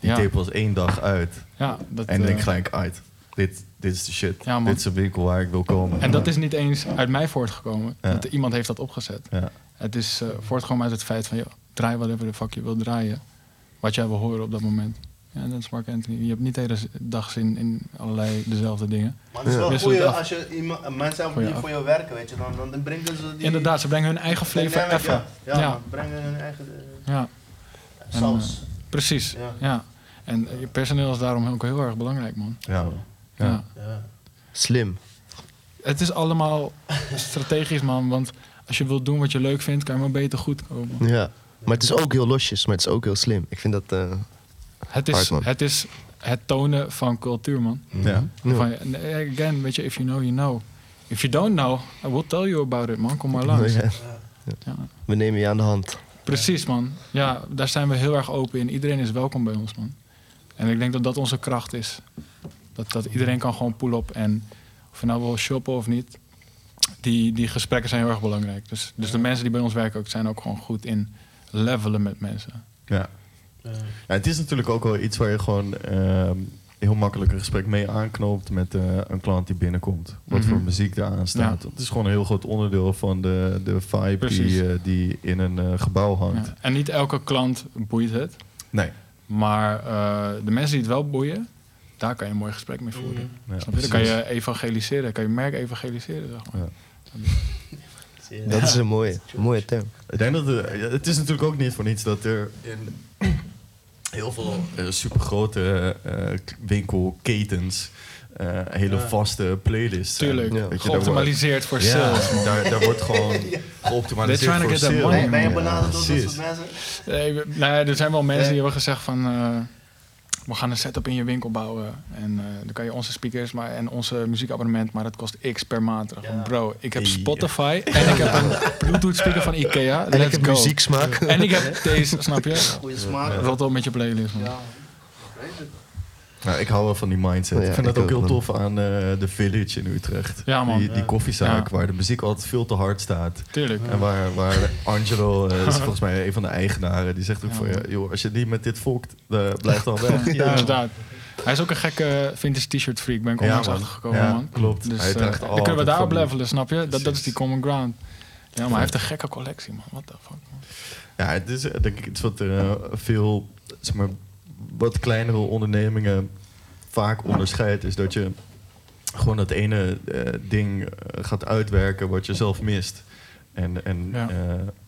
Die Ja. tape was één dag uit. Ja, dat, En ik denk eh, gelijk uit. Dit, dit is de shit. Ja, dit is een winkel waar ik wil komen. En dat is niet eens uit mij voortgekomen. Dat iemand heeft dat opgezet. Ja. Het is eh, voortgekomen uit het feit van... Joh, draai whatever de fuck je wil draaien. Wat jij wil horen op dat moment. Ja, en dat is Mark Anthony. Je hebt niet de hele dag zin in allerlei dezelfde dingen. Maar het is wel goed als je iemand, mensen hebt Voor je die voor je werken, weet je. Dan, dan brengen ze die... Inderdaad, ze brengen hun eigen flavor dynamic, even. Ja, ja, Ja. man, brengen hun eigen eh, Ja, En, saus. precies. Ja. Ja. En eh, je personeel is daarom ook heel erg belangrijk, man. Ja. Ja. Ja. Ja. Slim. Het is allemaal strategisch, man. Want als je wilt doen wat je leuk vindt, kan je maar beter goed komen. Ja. Maar het is ook heel losjes, maar het is ook heel slim. Ik vind dat... eh, Het is, Hard, het is het tonen van cultuur, man. Ja. ja. Van, nee, again, weet je, if you know, you know. If you don't know, I will tell you about it, man. Kom maar langs. Ja. Ja. We nemen je aan de hand. Precies, man. Ja, daar zijn we heel erg open in. Iedereen is welkom bij ons, man. En ik denk dat dat onze kracht is. Dat, dat iedereen kan gewoon pull op. En of je nou wil shoppen of niet, die, die gesprekken zijn heel erg belangrijk. Dus, dus de mensen die bij ons werken ook, zijn ook gewoon goed in levelen met mensen. Ja. Ja. Ja, het is natuurlijk ook wel iets waar je gewoon ehm, heel makkelijk een gesprek mee aanknoopt met eh, een klant die binnenkomt. Wat Mhm. voor muziek daar aan staat. Het is gewoon een heel groot onderdeel van de, de vibe Precies. die, eh, die in een eh, gebouw hangt. Ja. En niet elke klant boeit het. Nee. Maar eh, de mensen die het wel boeien, daar kan je een mooi gesprek mee voeren. Ja, Snap je? Dan kan je evangeliseren, kan je merk evangeliseren. Zeg maar. Ja. Dat is een mooie, mooie term. Ik denk dat ja, het is natuurlijk ook niet voor niets dat er in heel veel uh, supergrote eh, winkelketens eh, hele Ja. vaste playlists. Tuurlijk, Ja. Weet je, daar wordt- geoptimaliseerd voor sales. daar, daar wordt gewoon geoptimaliseerd They're trying to voor sales. Ben, je benaderd door dat precies. soort mensen? Nee, er zijn wel mensen die hebben gezegd van... we gaan een setup in je winkel bouwen. En eh, dan kan je onze speakers maar, en onze muziekabonnement... maar dat kost x per maand. Ja. Bro, ik heb. Spotify en ik heb een Bluetooth speaker van Ikea. En Let's ik heb go. muzieksmaak. En ik heb deze, snap je? Goeie smaak. Rot op met je playlist, man. Ja. Nou, ik hou wel van die mindset. Ja, ik vind ik dat ook ook, heel tof aan eh, de Village in Utrecht. Ja, man. Die, die Ja. koffiezaak Ja. waar de muziek altijd veel te hard staat. Tuurlijk. En waar, waar Angelo, eh, is volgens mij een van de eigenaren, die zegt ook Ja, van... Ja, joh, als je niet met dit fokt, uh, blijf dan weg. Ja, inderdaad. Hij is ook een gekke vintage t-shirt freak. Ben ik onlangs man. achtergekomen, Ja, man. klopt. Dus Hij eh, dan kunnen we daarop van die- levelen, snap je? Dat, dat is die common ground. Ja, maar hij heeft een gekke collectie, man. What the fuck, man. Ja, het is eh, denk ik iets wat er eh, veel, zeg maar, wat kleinere ondernemingen vaak onderscheidt. Is dat je gewoon dat ene eh, ding eh, gaat uitwerken wat je zelf mist. En, en Ja. eh,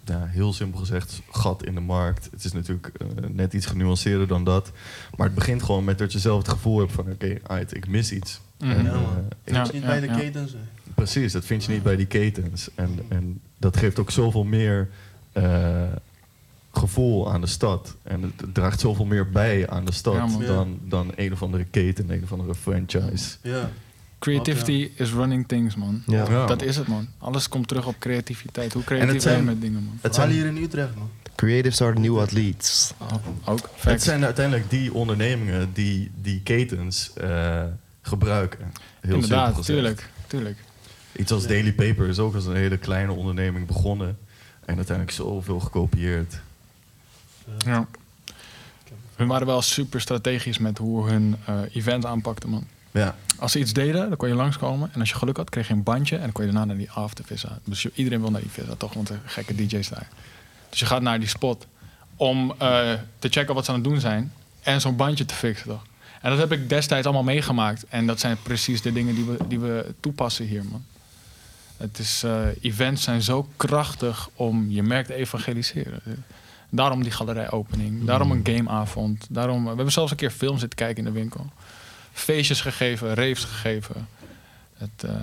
ja, heel simpel gezegd, gat in de markt. Het is natuurlijk net iets genuanceerder dan dat. Maar het begint gewoon met dat je zelf het gevoel hebt van... oké, aight, ik mis iets. En, Ja, man. ik- Ja. Is niet bij de ketens. Precies, dat vind je niet bij die ketens. En, en dat geeft ook zoveel meer eh, gevoel aan de stad. En het, draagt zoveel meer bij aan de stad Ja, dan, dan een of andere keten, een of andere franchise. Ja. Creativity is running things, man. Ja. Ja. Dat is het, man. Alles komt terug op creativiteit. Hoe creatief het ben je zijn- met dingen, man? Het zijn, hier in Utrecht, man. Creatives are new athletes. Oh, ook. het zijn uiteindelijk die ondernemingen die die ketens eh, gebruiken. Heel Inderdaad, tuurlijk. tuurlijk. Iets als Ja. Daily Paper is ook als een hele kleine onderneming begonnen. En uiteindelijk zoveel gekopieerd. Ja. Hun waren wel super strategisch met hoe hun eh event aanpakten, man. Ja, Als ze iets deden, dan kon je langskomen. En als je geluk had, kreeg je een bandje. En dan kon je daarna naar die aftervissa. Dus iedereen wil naar die vissa, toch? Want er gekke DJ's daar. Dus je gaat naar die spot om eh, te checken wat ze aan het doen zijn. En zo'n bandje te fixen, toch? En dat heb ik destijds allemaal meegemaakt. En dat zijn precies de dingen die we, die we toepassen hier, man. Het is, eh, events zijn zo krachtig om je merk te evangeliseren. Daarom die galerijopening. Daarom een gameavond. Daarom, we hebben zelfs een keer film zitten kijken in de winkel. Feestjes gegeven, raves gegeven. Het, eh,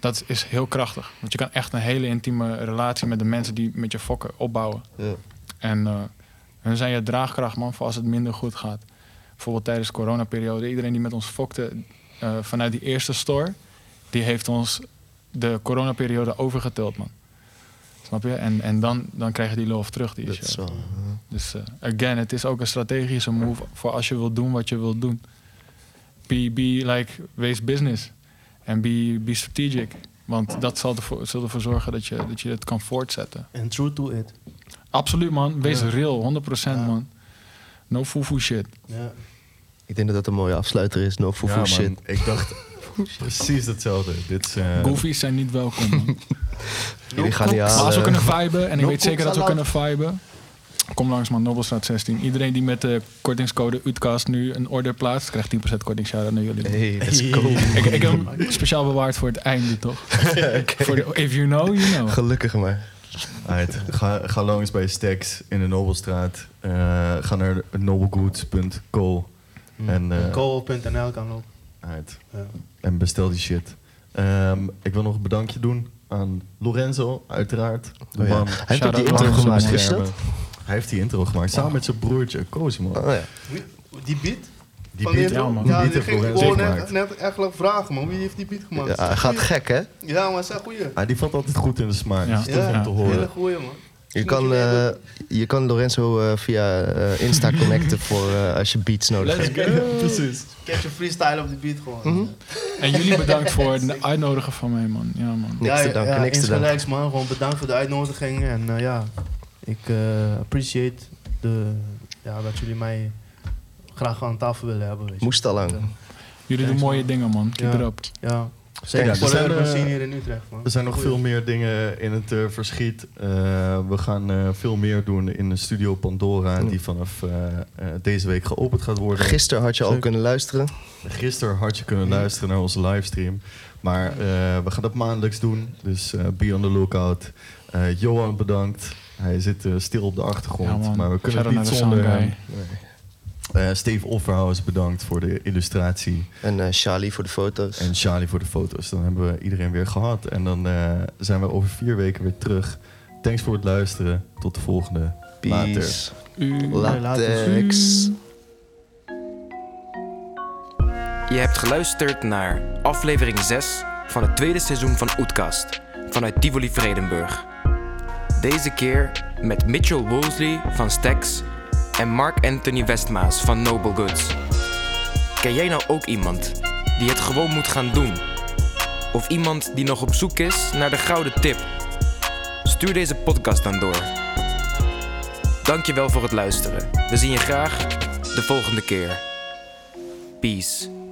dat is heel krachtig. Want je kan echt een hele intieme relatie met de mensen die met je fokken opbouwen. Ja. En hun zijn je draagkracht, man, voor als het minder goed gaat. Bijvoorbeeld tijdens de coronaperiode. Iedereen die met ons fokte eh, vanuit die eerste store... die heeft ons de coronaperiode overgetild, man. Snap je? En, en dan, dan krijg je die love terug. Die Dat is wel... dus eh, again, het is ook een strategische move voor als je wilt doen wat je wilt doen. Be, be like, wees business. En be, be strategic. Want dat zal ervoor, zal ervoor zorgen dat je, dat je het kan voortzetten. En true to it. Absoluut, man. Wees Ja. real, 100% Ja. man. No foo shit. Ja. Ik denk dat dat een mooie afsluiter is. No foo ja foo man, shit. ik dacht precies hetzelfde. Dit is, eh, Goofies zijn niet welkom, man. Jullie gaan niet Maar als we kunnen viben, en ik No weet zeker dat we kunnen viben... Kom langs, man. Nobelstraat 16. Iedereen die met de kortingscode UTCAST nu een order plaatst... krijgt 10% korting. Shout-out naar jullie. Hey, let's go. Ik, ik heb hem speciaal bewaard voor het einde, toch? Voor de, if you know, you know. Gelukkig maar. Ga, ga langs bij Stacks in de Nobelstraat. Eh, ga naar nobelgoods.co. En, eh, Co.nl kan ook. Ja. En bestel die shit. Ehm, ik wil nog een bedankje doen aan Lorenzo, uiteraard. De Oh ja. man Hij heeft die intro gemaakt, wist dat? Hij heeft die intro gemaakt, samen met zijn broertje, Cosimo. Oh, ja. Die beat? Die beat, ja, man. die Ja, die ging gewoon net, net eigenlijk vragen, man. Wie heeft die beat gemaakt? Ja, hij gaat gek, hè? Ja, maar zeg goeie. Ah, die valt altijd goed in de smaak. Ja. Dat is tof Ja, om te horen. hele goeie, man. Je kan, je eh, je kan Lorenzo eh, via eh, Insta connecten voor eh, als je beats nodig hebt. Let's go. Precies. Catch je freestyle op die beat gewoon. Mhm. En jullie bedankt voor het uitnodigen van mij, man. Ja, man. Niks te danken, niks te danken. man. Gewoon bedankt voor de uitnodiging. En eh, ja, ik eh, appreciate de, ja, dat jullie mij graag aan tafel willen hebben. Weet je. Moest al lang. Ja, Jullie doen mooie man. dingen, man. Keep Ja. it up. Ja, zeker er zijn, eh, in Utrecht, man. Er zijn nog Goeie. veel meer dingen in het eh, verschiet. Eh, we gaan eh, veel meer doen in de studio Pandora, die vanaf deze week geopend gaat worden. Gisteren had je al kunnen luisteren. Gisteren had je kunnen luisteren naar onze livestream. Maar eh, we gaan dat maandelijks doen. Dus eh, be on the lookout. Eh, Johan bedankt. Hij zit eh, stil op de achtergrond. Ja, maar we kunnen het niet zonder hem. Eh, Steve Offerhaus bedankt voor de illustratie. En eh, Charlie voor de foto's. En Charlie voor de foto's. Dan hebben we iedereen weer gehad. En dan eh, zijn we over vier weken weer terug. Thanks voor het luisteren. Tot de volgende. Later. Peace. U. Latex. Je hebt geluisterd naar aflevering 6 van het tweede seizoen van Oetkast vanuit Tivoli Vredenburg. Deze keer met Mitchell Wolseley van Stax en Mark Anthony Westmaas van Noble Goods. Ken jij nou ook iemand die het gewoon moet gaan doen? Of iemand die nog op zoek is naar de gouden tip? Stuur deze podcast dan door. Dankjewel voor het luisteren. We zien je graag de volgende keer. Peace.